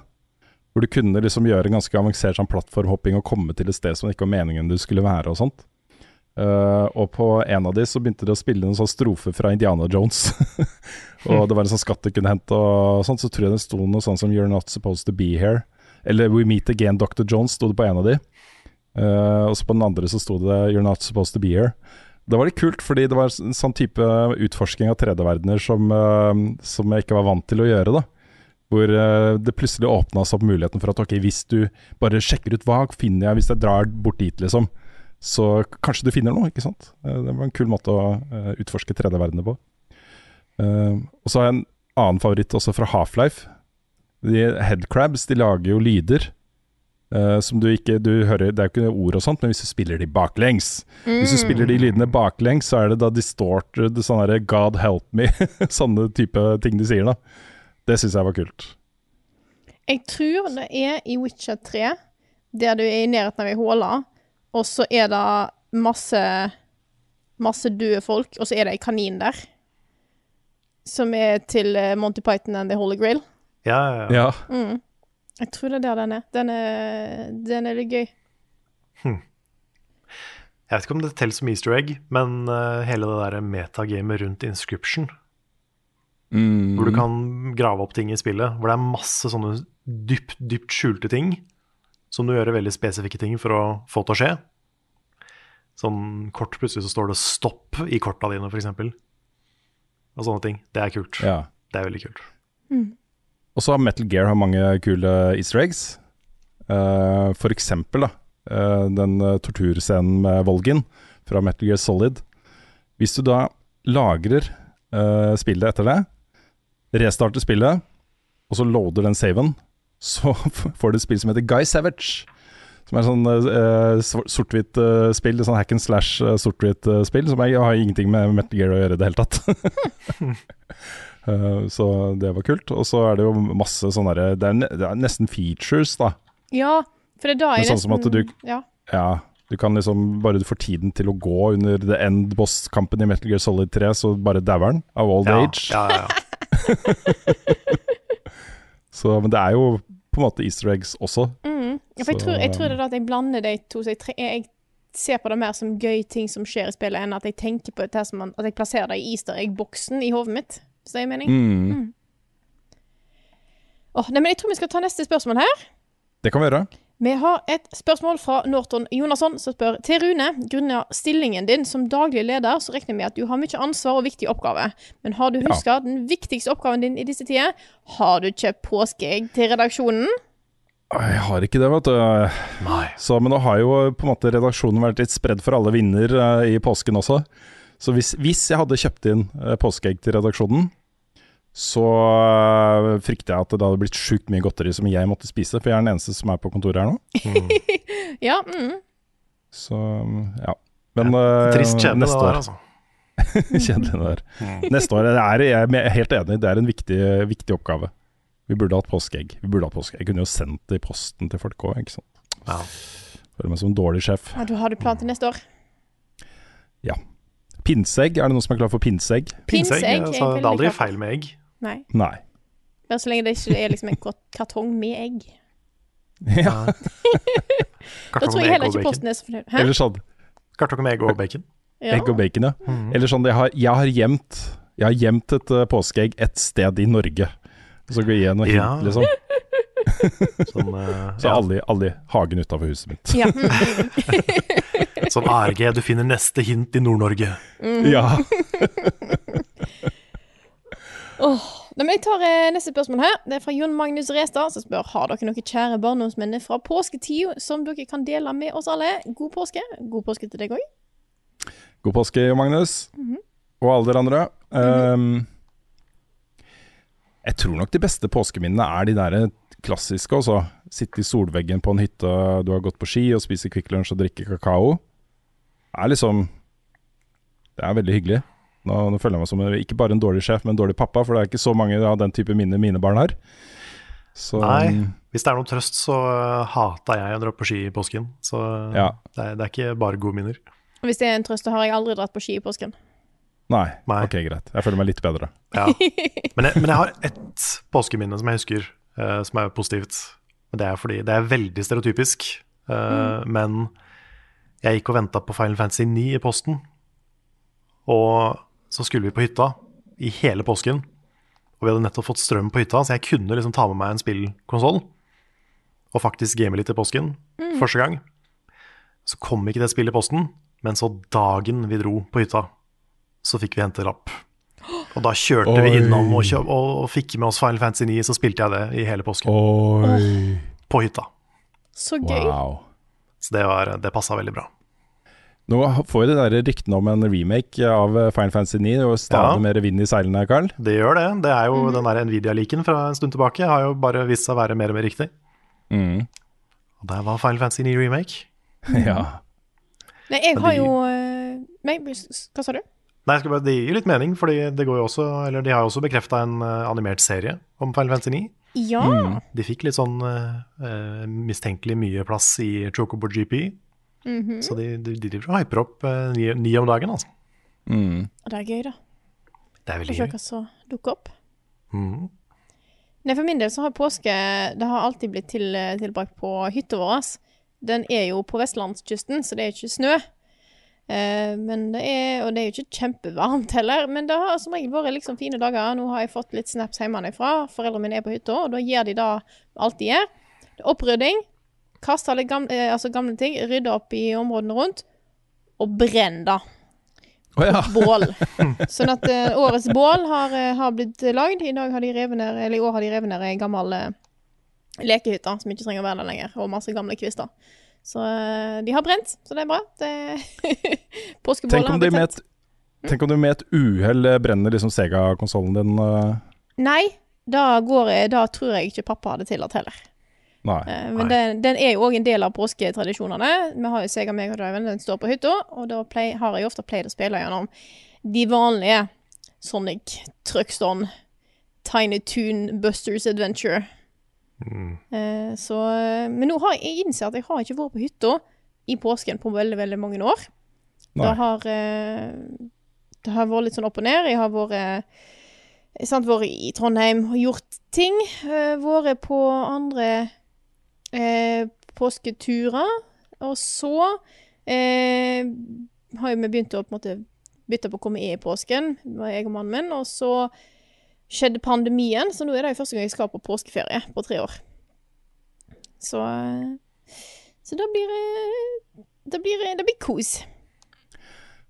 Hvor du kunne liksom gjøre ganske avansert sånn plattformhopping og komme til et sted som det ikke var meningen du skulle være og sånt. Eh, og på en av de så begynte de å spille en sånn strofe fra Indiana Jones. og det var en sånn skatt du kunne hente og sånt, så tror jeg det sto noe sånn som 'You're not supposed to be here'. Eller 'We meet again, Dr. Jones', sto det på en av de. Uh, og så på den andre så sto det 'You're not supposed to be here'. Det var litt kult, fordi det var en sånn type utforsking av 3D-verdener som, uh, som jeg ikke var vant til å gjøre. da Hvor det plutselig åpna seg opp muligheten for at ok, hvis du bare sjekker ut hva finner jeg hvis jeg drar bort dit, liksom, så kanskje du finner noe, ikke sant. Eh, det var en kul måte å eh, utforske 3D-verdenen på. Eh, og så har jeg en annen favoritt også fra Half-Life. De Headcrabs de lager jo lyder. Uh, som du ikke du hører, Det er jo ikke ord og sånt, men hvis du spiller de baklengs Hvis du spiller de lydene baklengs, så er det da distorted, sånn herre 'God help me', sånne type ting de sier, da. Det syns jeg var kult. Jeg tror det er i Witcher 3, der du er i nærheten av ei håle, og så er det masse masse døde folk, og så er det ei kanin der. Som er til eh, Monty Python and The Holy Grail. Ja, ja, ja. Ja. Mm. Jeg tror det er der den er. Den er, den er litt gøy. Jeg vet ikke om det teller som easter egg, men uh, hele det der metagamet rundt inscription Mm. Hvor du kan grave opp ting i spillet. Hvor det er masse sånne dypt, dypt skjulte ting. Som du gjør veldig spesifikke ting for å få til å skje. Sånn kort plutselig så står det 'stopp' i korta dine, f.eks. Og sånne ting. Det er kult. Ja. Det er veldig kult. Og så har Metal Gear har mange kule easter eggs. Uh, for eksempel da, uh, den eh, torturscenen med Volgin fra Metal Gear Solid. Hvis du da lagrer uh, spillet etter det, restarter spillet, og så loader den saven, så får du et spill som heter Guy Savage. Som er sånn uh, sort- sort-hvitt uh, spill, sånn hack and slash uh, sort-hvitt uh, spill, som jeg, har ingenting med Metal Gear å gjøre i det hele tatt. Eh, så det var kult. Og så er det jo masse sånne derre det, er ne- det er nesten features, da. Ja, for det da er det sånn som at du- Ja. Ja, du kan liksom Bare du får tiden til å gå under the end boss-kampen i Metal Gear Solid 3, så bare dauer den av old Ja, age. ja, ja, ja. Så, men det er jo på en måte easter eggs også. Mm. ja for jeg, Så- tror, jeg tror det er at jeg blander de to. Så jeg, tre, jeg ser på det mer som gøy ting som skjer i spillet, enn at jeg tenker på det som man, at jeg plasserer det i easter egg-boksen i hodet mitt. Hvis det gir mening? Mm. Åh, nei, men jeg tror vi skal ta neste spørsmål her. Det kan vi gjøre. Vi har et spørsmål fra Norton Jonasson som spør Til Rune, grunnet stillingen din som daglig leder, så regner jeg med at du har mye ansvar og viktig oppgave. Men har du Ja. den viktigste oppgaven din i disse tider? Har du kjøpt påskeegg til redaksjonen? Jeg har ikke det, vet du. Nei. Så, men nå har jo på en måte redaksjonen vært litt spredd for alle vinder eh, i påsken også. Så hvis, hvis jeg hadde kjøpt inn eh, påskeegg til redaksjonen, så eh, frykter jeg at det hadde blitt sjukt mye godteri som jeg måtte spise, for jeg er den eneste som er på kontoret her nå. Ja, mm. Så ja. Men ja, Trist kjedelig det der, altså. Kjedelig det der. Neste år det er jeg er helt enig, det er en viktig, viktig oppgave. Vi burde hatt påskeegg. Vi burde hatt påskeegg. Jeg kunne jo sendt det i posten til folk òg, ikke sant. Ja. Føler meg som en dårlig sjef. Ja, du har du plan til neste år? Ja. Pinseegg, er det noen som er klar for pinseegg? Pinseegg Pinseegg. Altså, det er aldri feil med egg. Nei. Nei. Bare så lenge det ikke er liksom en kartong med egg. Ja. Da tror jeg heller ikke. Posten er så fornøyd. Hæ? Eller sånn Kartong med egg og bacon. Ja. egg og bacon, ja. Mhm. Eller sånn, jeg har, jeg har gjemt Jeg har gjemt et uh, påskeegg et sted i Norge. Og så går jeg igjen hint, Ja. liksom. Sånn, uh, Så ja. alle, alle i hagen utafor huset mitt. Ja. mm, mm. sånn ARG, du finner neste hint i Nord-Norge. Ja. Nei, men jeg tar eh, neste spørsmål her. Det er fra Jon Magnus Restad, som spør Har dere noen kjære barndomsminner fra påsketida som dere kan dele med oss alle. God påske. God påske til deg òg. God påske, Magnus. Og alle dere andre. Um, jeg tror nok de beste påskeminnene er de der klassiske. Altså. Sitte i solveggen på en hytte, du har gått på ski og spise Kvikk Lunsj og drikke kakao. Det er liksom Det er veldig hyggelig. Nå, nå føler jeg meg som en- ikke bare en dårlig sjef, men en dårlig pappa, for det er ikke så mange av den type minner mine barn har. Så Nei. Hvis det er noe trøst, så uh, hata jeg å dra på ski i påsken. Så uh, Ja. det, er, det er ikke bare gode minner. Hvis det er en trøst, så har jeg aldri dratt på ski i påsken. Nei. Nei. Ok, greit. Jeg føler meg litt bedre. Ja. Men, jeg, men jeg har ett påskeminne som jeg husker, uh, som er positivt. Men det er fordi det er veldig stereotypisk. eh, Men jeg gikk og venta på Final Fantasy 9 i posten. Og så skulle vi på hytta i hele påsken. Og vi hadde nettopp fått strøm på hytta, så jeg kunne liksom ta med meg en spillkonsoll. Og faktisk game litt i påsken. Første gang. Så kom ikke det spillet i posten, men så dagen vi dro på hytta, så fikk vi hente lapp. Og da kjørte vi innom og, kjøp, og, og fikk med oss Final Fantasy 9, så spilte jeg det i hele påsken. Oi. På hytta. Så gøy. Wow. Så det, var- det passa veldig bra. Nå får vi de der ryktene om en remake av eh, Final Fantasy 9, og stadig Ja. mer vind i seilene, Carl. Det gjør det. Det er jo Den der Nvidia-liken fra en stund tilbake har jo bare vist seg å være mer og mer riktig. Mm. Og der var Final Fantasy 9 remake. ja. Nei, jeg har jo eh, Nei, hva sa du? Nei, skal bare, Det gir jo litt mening, fordi det går jo også, eller de har jo også bekrefta en eh, animert serie om Final Fantasy 9. Ja. Mm. De fikk litt sånn eh, mistenkelig mye plass i Chocobo GP, Mhm. så de, de, de driver og hyper opp uh, ni, ni om dagen, altså. Mm. Og Det er gøy, da. Det er veldig se gøy. hva som dukker opp. Mm. Nei, For min del så har påske Det har alltid blitt til, tilbrakt på hytta vår. Den er jo på vestlandskysten, så det er ikke snø. Eh, men det er, og det er jo ikke kjempevarmt heller, men det har som regel vært liksom fine dager. Nå har jeg fått litt snaps hjemmefra. Foreldrene mine er på hytta, og da gjør de det alt de gjør. Det er opprydding. Kaste alle gamle, eh, altså gamle ting, rydde opp i områdene rundt, og brenn det. Oh, ja. Bål. Sånn at uh, årets bål har, eh, har blitt lagd. I dag har de revet ned, eller i år har de revet ned ei gammel uh, lekehytte som ikke trenger å være der lenger, og masse gamle kvister. Så uh, de har brent, så det er bra. Det Påskebålet har blitt tent. tenk om du med et uhell brenner liksom Sega-konsollen din. Nei, da, går da tror jeg ikke pappa hadde tillatt heller. Nei. Eh, Men den, den er jo òg en del av påsketradisjonene. Vi har jo Sega Mega Driven, den står på hytta, og da play, har jeg ofte pleid å spille gjennom de vanlige Sonic, Truckstone, Tiny Toon, Busters Adventure. Eh, så, men nå har jeg, innsett at jeg har ikke vært på hytta i påsken på veldig, veldig mange år. Nei. Det har, eh, det har vært litt sånn opp og ned. Jeg har vært eh, sant, vært i Trondheim og gjort ting. Eh, vært på andre eh, påsketurer. Og så eh, har vi begynt å på måte bytte på hvor vi er i påsken, jeg og mannen min. Og så skjedde pandemien, så nå er det første gang jeg skal på påskeferie på tre år. Så eh, Så da blir det Det blir, det blir kos.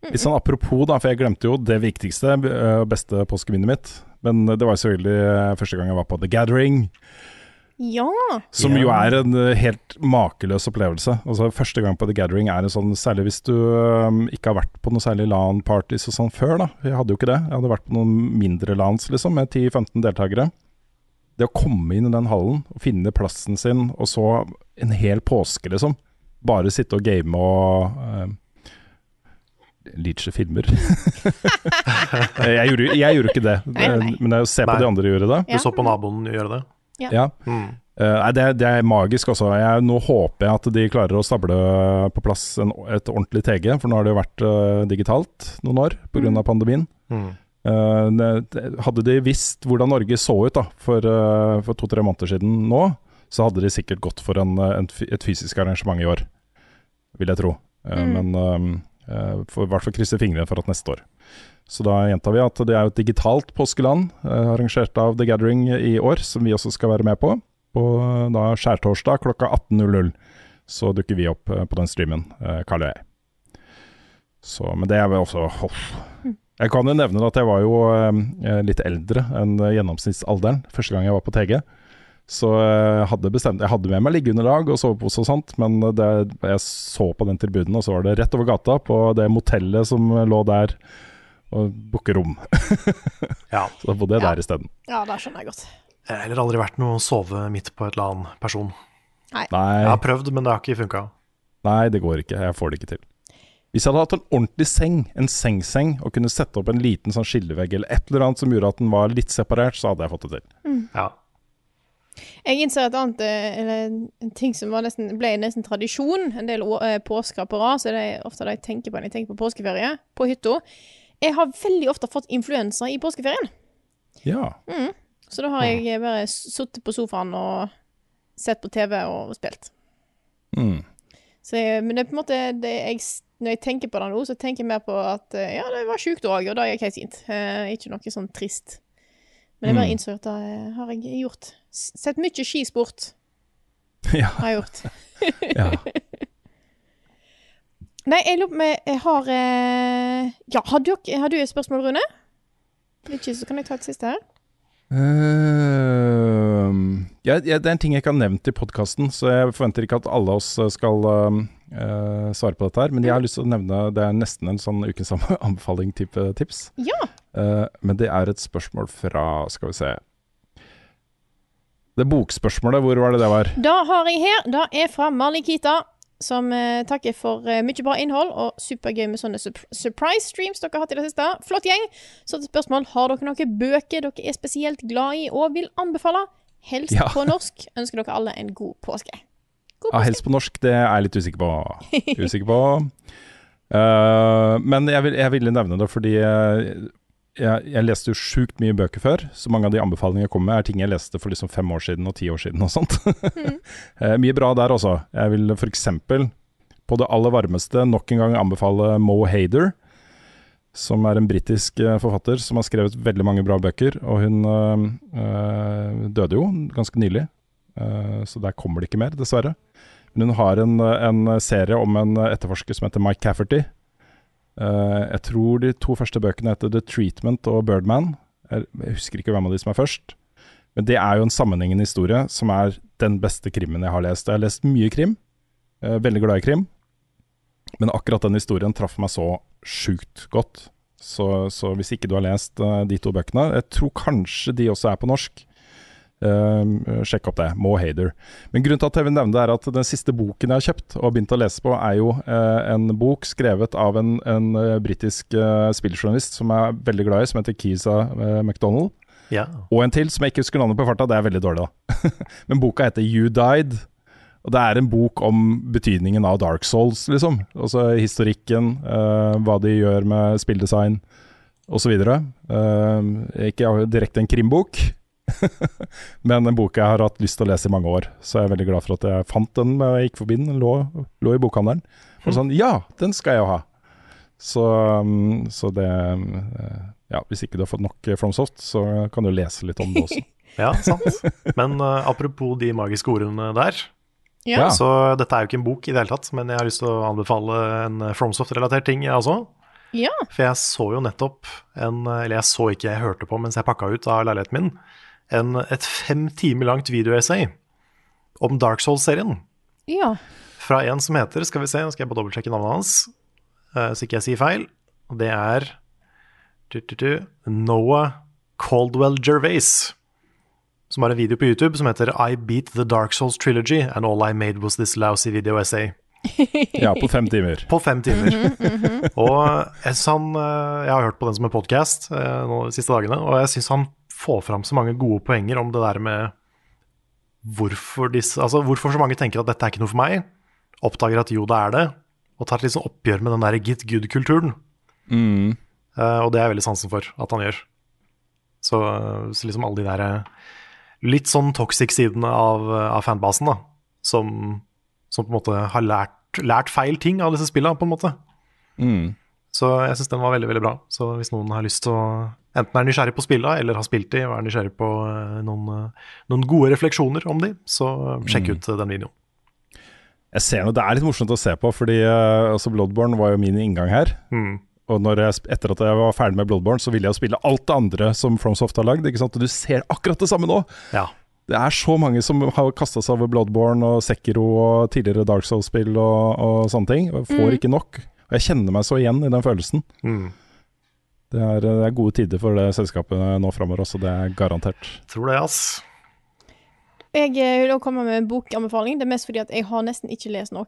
Litt sånn apropos, da, for jeg glemte jo det viktigste eh, beste påskeminnet mitt. Men det var jo selvfølgelig eh, første gang jeg var på The Gathering, Ja. som jo er en eh, helt makeløs opplevelse. Altså Første gang på The Gathering er en sånn, særlig hvis du um, ikke har vært på noe særlig LAN-parties og sånn før, da. Jeg hadde jo ikke det. Jeg hadde vært på noen mindre LANs, liksom, med 10-15 deltakere. Det å komme inn i den hallen og finne plassen sin, og så en hel påske, liksom. Bare sitte og game og uh, Leacher filmer. jeg, gjorde, jeg gjorde ikke det, Nei, nei. men jeg ser på Nei. de andre gjøre det. Du så på naboen gjøre det? Ja. Ja. Mm. Uh, det, det er magisk også. Jeg, nå håper jeg at de klarer å stable på plass en, et ordentlig TG, for nå har det jo vært uh, digitalt noen år pga. av pandemien. Mm. Uh, det- hadde de visst hvordan Norge så ut da, for, for to-tre måneder siden nå, så hadde de sikkert gått for en, en, et fysisk arrangement i år, vil jeg tro. Eh, Mm. Men eh, eh, i hvert fall krysse fingrene for at neste år. Så da gjentar vi at det er et digitalt påskeland, eh, arrangert av The Gathering i år, som vi også skal være med på. På eh, da skjærtorsdag klokka 18.00 så dukker vi opp på den streamen, Karl og jeg. Så, men det er vel også hoff. Jeg kan jo nevne at jeg var jo litt eldre enn gjennomsnittsalderen første gang jeg var på TG. Så jeg hadde bestemt Jeg hadde med meg liggeunderlag og sovepose og sånt, men det, jeg så på den tribunen, og så var det rett over gata på det motellet som lå der, og booke rom. Ja. Så da bodde jeg Ja. der isteden. ja, det skjønner jeg godt. Jeg har heller aldri vært noe å sove midt på et eller annet person. Nei, Jeg har prøvd, men det har ikke funka. nei, det går ikke. Jeg får det ikke til. Hvis jeg hadde hatt en ordentlig seng, en sengseng, og kunne sette opp en liten sånn skillevegg eller et eller annet som gjorde at den var litt separert, så hadde jeg fått det til. Ja. Jeg innser et annet, eh, eller en- ting som var nesten, ble nesten tradisjon en del eh, påsker på rad, så det er ofte det jeg tenker på når jeg tenker på påskeferie, på hytta. Jeg har veldig ofte fått influensa i påskeferien. Ja. Så da har jeg bare sittet på sofaen og sett på TV og spilt. Mm. Så jeg, men det er på en måte det jeg, Når jeg tenker på det nå, så tenker jeg mer på at eh, ja, det var sjukt òg, og det gikk helt fint. Eh, ikke noe sånn trist. Men jeg bare innser innså at det har jeg gjort. Sett mye skisport, ja. har jeg gjort. ja. Nei, jeg lurer på om har eh, Ja, har du, har du et spørsmål, Rune? Ikke, så kan jeg ta et siste her. Uh, ja, ja, det er en ting jeg ikke har nevnt i podkasten, så jeg forventer ikke at alle oss skal uh, uh, svare på dette her. Men jeg har lyst til å nevne Det er nesten en sånn ukens anbefaling-type tips. Ja. Eh, men det er et spørsmål fra Skal vi se Det bokspørsmålet, hvor var det det var? Da har jeg her. Det er fra Malikita, som eh, takker for eh, mye bra innhold og supergøy med sånne surprise streams dere har hatt i det siste. Flott gjeng. Så til spørsmål har dere noen bøker dere er spesielt glad i og vil anbefale? Helst Ja. på norsk. Ønsker dere alle en god påske. God Ja, helst på norsk, det er jeg litt usikker på. Usikker på. Uh, men jeg, vil, jeg ville nevne det fordi jeg, jeg, jeg leste jo sjukt mye bøker før. Så mange av de anbefalingene jeg kommer med, er ting jeg leste for liksom fem år siden og ti år siden og sånt. Eh, mye bra der også. Jeg vil f.eks. på det aller varmeste nok en gang anbefale Mo Hader, som er en britisk eh, forfatter som har skrevet veldig mange bra bøker. Og hun øh, øh, døde jo ganske nylig, så der kommer det ikke mer, dessverre. Men hun har en, en serie om en etterforsker som heter Mike Cafferty. Eh, jeg tror de to første bøkene heter The Treatment og Birdman. Jeg, husker ikke hvem av de som er først. Men det er jo en sammenhengende historie som er den beste krimmen jeg har lest. Jeg har lest mye krim, eh, veldig glad i krim. Men akkurat den historien traff meg så sjukt godt. Så, så hvis ikke du har lest eh, de to bøkene Jeg tror kanskje de også er på norsk. Uh, sjekk opp det. Mo Hader. Men grunnen til at jeg vil nevne det er at den siste boken jeg har kjøpt og begynt å lese på, er jo uh, en bok skrevet av en, en uh, britisk spilljournalist som jeg er veldig glad i, som heter Kisa MacDonald. Ja. Og en til som jeg ikke husker navnet på farta, det er veldig dårlig, da. Men boka heter You Died. Og det er en bok om betydningen av Dark Souls, liksom. Altså historikken, hva de gjør med spilldesign osv. Uh, ikke direkte en krimbok. Men en bok jeg har hatt lyst til å lese i mange år, så jeg er veldig glad for at jeg fant den da jeg gikk forbi den. Den lå, lå i bokhandelen. Og sånn, ja, den skal jeg jo ha! Så, um, så det uh, Ja, hvis ikke du har fått nok FromSoft, så kan du lese litt om det også. Ja, sant. Men uh, apropos de magiske ordene der. Ja. Så dette er jo ikke en bok i det hele tatt, men jeg har lyst til å anbefale en FromSoft-relatert ting, jeg også. Ja. For jeg så jo nettopp en Eller jeg så ikke, jeg hørte på mens jeg pakka ut av leiligheten min. En, et fem timer langt videoessay om Dark Souls-serien. ja. Fra en som heter Skal vi se, nå skal jeg bare dobbeltsjekke navnet hans, eh, så ikke jeg sier feil. Og det er du, du, du, Noah Caldwell Gervais. Som har en video på YouTube som heter I beat the Dark Souls trilogy, and all I made was this lousy video essay. Ja, på fem timer. På fem timer. Og jeg, han, eh, jeg har hørt på den som en podkast de siste dagene, og jeg syns han får fram så mange gode poenger om det der med hvorfor, disse, altså hvorfor så mange tenker at dette er ikke noe for meg, oppdager at jo, det er det, og tar et sånn oppgjør med den der get good-kulturen. Mm. Uh, og det er jeg veldig sansen for at han gjør. Så, så liksom alle de der eh, litt sånn toxic-sidene av, av fanbasen, da, som, som på en måte har lært, lært feil ting av disse spillene, på en måte. Mm. Så jeg syns den var veldig veldig bra. Så hvis noen har lyst til å enten er nysgjerrig på spilla eller har spilt de og er nysgjerrig på eh, noen, eh, noen gode refleksjoner om de, så sjekk ut eh, den videoen. Jeg ser noe, Det er litt morsomt å se på, fordi altså Bloodborne var jo min inngang her. Mm. Og jeg, etter at jeg var ferdig med Bloodborne, så ville jeg jo spille alt det andre som FromSoft har lagd. ikke sant? Og du ser akkurat det samme nå! Ja. Det er så mange som har kasta seg over Bloodborne og Sekiro og tidligere Dark Souls-spill og, og sånne ting, og får Mm. ikke nok. Og jeg kjenner meg så igjen i den følelsen. Mm. Det er, det er gode tider for det selskapet nå framover også, det er garantert. Tror det, ass. Jeg eh, vil også komme med en bokanbefaling. Det er mest fordi at jeg har nesten ikke lest noe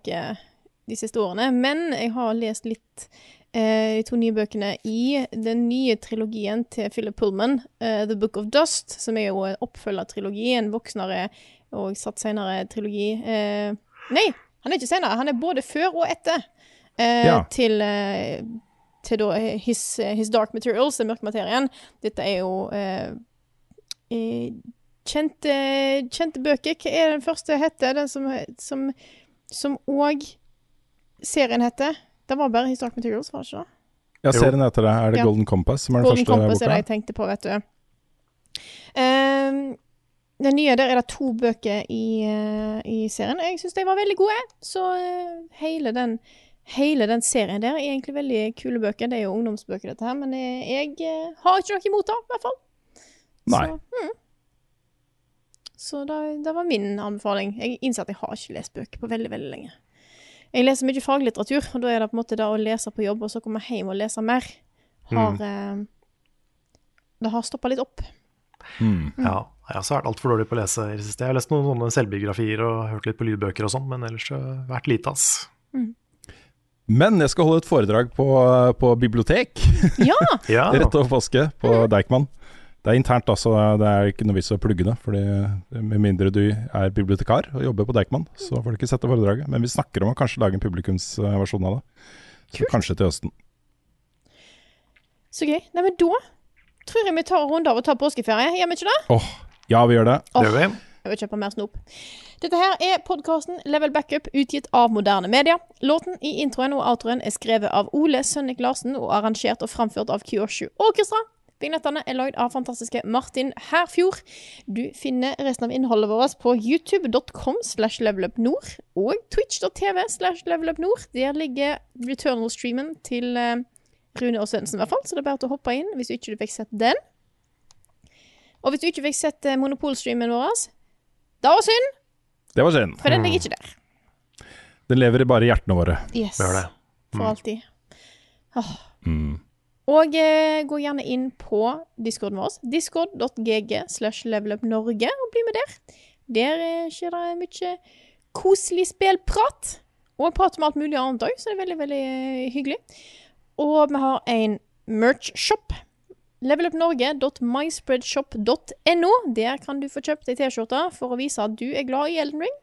de siste årene. Men jeg har lest litt eh, de to nye bøkene i den nye trilogien til Philip Pullman, eh, The Book of Dust, som er jo en oppfølgertrilogi, en voksnere og satt senere trilogi. Eh, nei, han er ikke senere, han er både før og etter. Eh, Ja. Til, eh, til da his, his Dark Materials, den mørke materien. Dette er jo eh, eh, kjente, kjente bøker. Hva er den første hette? Den som som, som òg serien heter? Det var bare His Dark Materials, var det ikke det? Ja, serien heter det. Er det Ja. Golden Compass som er den Golden første Compass er det jeg tenkte på, vet du. Ehm, den nye der er det to bøker i, eh, i serien. Jeg syns de var veldig gode. Så eh, hele den Hele den serien der er egentlig veldig kule bøker. Det er jo ungdomsbøker, dette her, men jeg eh, har ikke noe imot det, i hvert fall. Nei. Så, mm. Så det, det var min anbefaling. Jeg innser at jeg har ikke lest bøker på veldig, veldig lenge. Jeg leser mye faglitteratur, og da er det på en måte det å lese på jobb, og så komme hjem og lese mer, har eh, Det har stoppa litt opp. Mm. Ja, jeg har også vært altfor dårlig på å lese i det siste. Jeg har lest noen selvbiografier og hørt litt på lydbøker og sånn, men ellers har vært lite, ass. Men jeg skal holde et foredrag på, på bibliotek Ja! Ja, rett over påske, på Deichman. Det er internt, altså. Det er ikke noe vits å plugge det. Fordi Med mindre du er bibliotekar og jobber på Deichman, så får du ikke sette foredraget. Men vi snakker om å kanskje lage en publikumsversjon av det. Så kanskje til høsten. Så gøy. Nei, men da tror jeg vi tar en runde av og tar påskeferie. Gjør vi ikke det? Åh, ja, vi gjør det. det gjør vi. Jeg vil kjøpe mer snop. Dette her er podkasten Level Backup, utgitt av moderne media. Låten i introen og outroen er skrevet av Ole Sønnik Larsen og arrangert og framført av Kyoshu Orkestra. Vignettene er lagd av fantastiske Martin Herfjord. Du finner resten av innholdet vårt på youtube.com slash levelupnord og twitch.tv slash levelupnord. Der ligger Returnal-streamen til eh, Rune og Svendsen, i hvert fall, så det er bare å hoppe inn hvis du ikke fikk sett den. Og hvis du ikke fikk sett monopolstreamen Monopol-streamen vår, da var synd, Det var synd. for den ligger ikke der. Den lever bare i hjertene våre. Yes. Gjør det. For alltid. Åh. Mm. Og eh, gå gjerne inn på discorden vår. Discord.gg slash levelupnorge, og bli med der. Der eh, skjer det mye koselig spillprat. Og prat om alt mulig annet òg, så det er veldig, veldig eh, hyggelig. Og vi har en merch-shop. Levelupnorge.myspreadshop.no. Der kan du få kjøpt ei T-skjorte for å vise at du er glad i Elden Ring,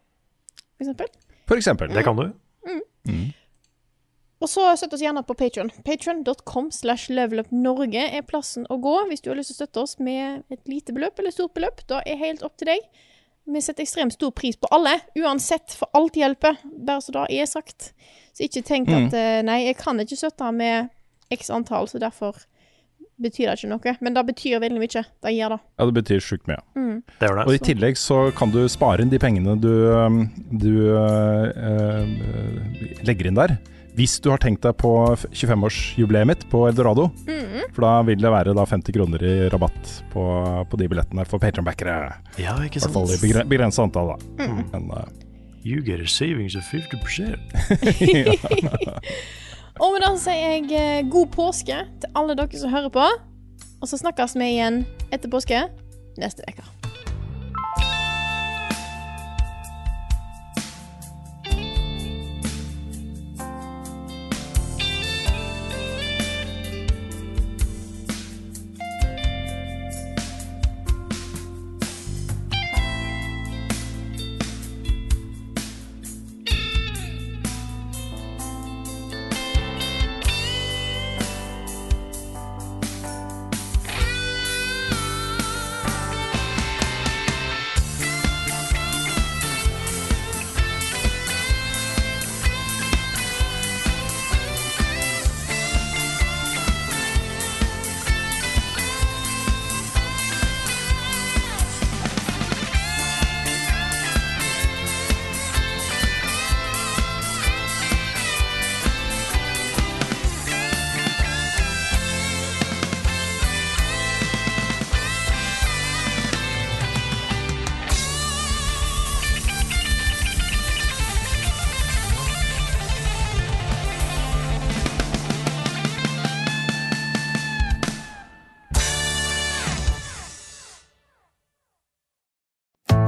for eksempel. For eksempel. Det kan du. Og så støtt oss gjerne på Patron. Patron.com slash levelupnorge er plassen å gå hvis du har lyst til å støtte oss med et lite beløp eller stort beløp. Da er helt opp til deg. Vi setter ekstremt stor pris på alle, uansett, for alt hjelper. Bare så det er sagt. Så ikke tenk Mm. at eh, nei, jeg kan ikke støtte med x antall, så derfor betyr det ikke noe. Men det betyr veldig mye. Det gjør det. Ja, det betyr sjukt mye. Det gjør det. Og i tillegg så kan du spare inn de pengene du, um, du uh, uh, legger inn der. Hvis du har tenkt deg på 25-årsjubileet mitt på Eldorado. For da vil det være da 50 kroner i rabatt på, på de billettene for patronbackere. Ja, I ikke hvert fall i sant. begrensa antall, da. Men uh, You get a savings of 50 Og med det sier jeg eh, god påske til alle dere som hører på. Og så snakkes vi igjen etter påske neste uke.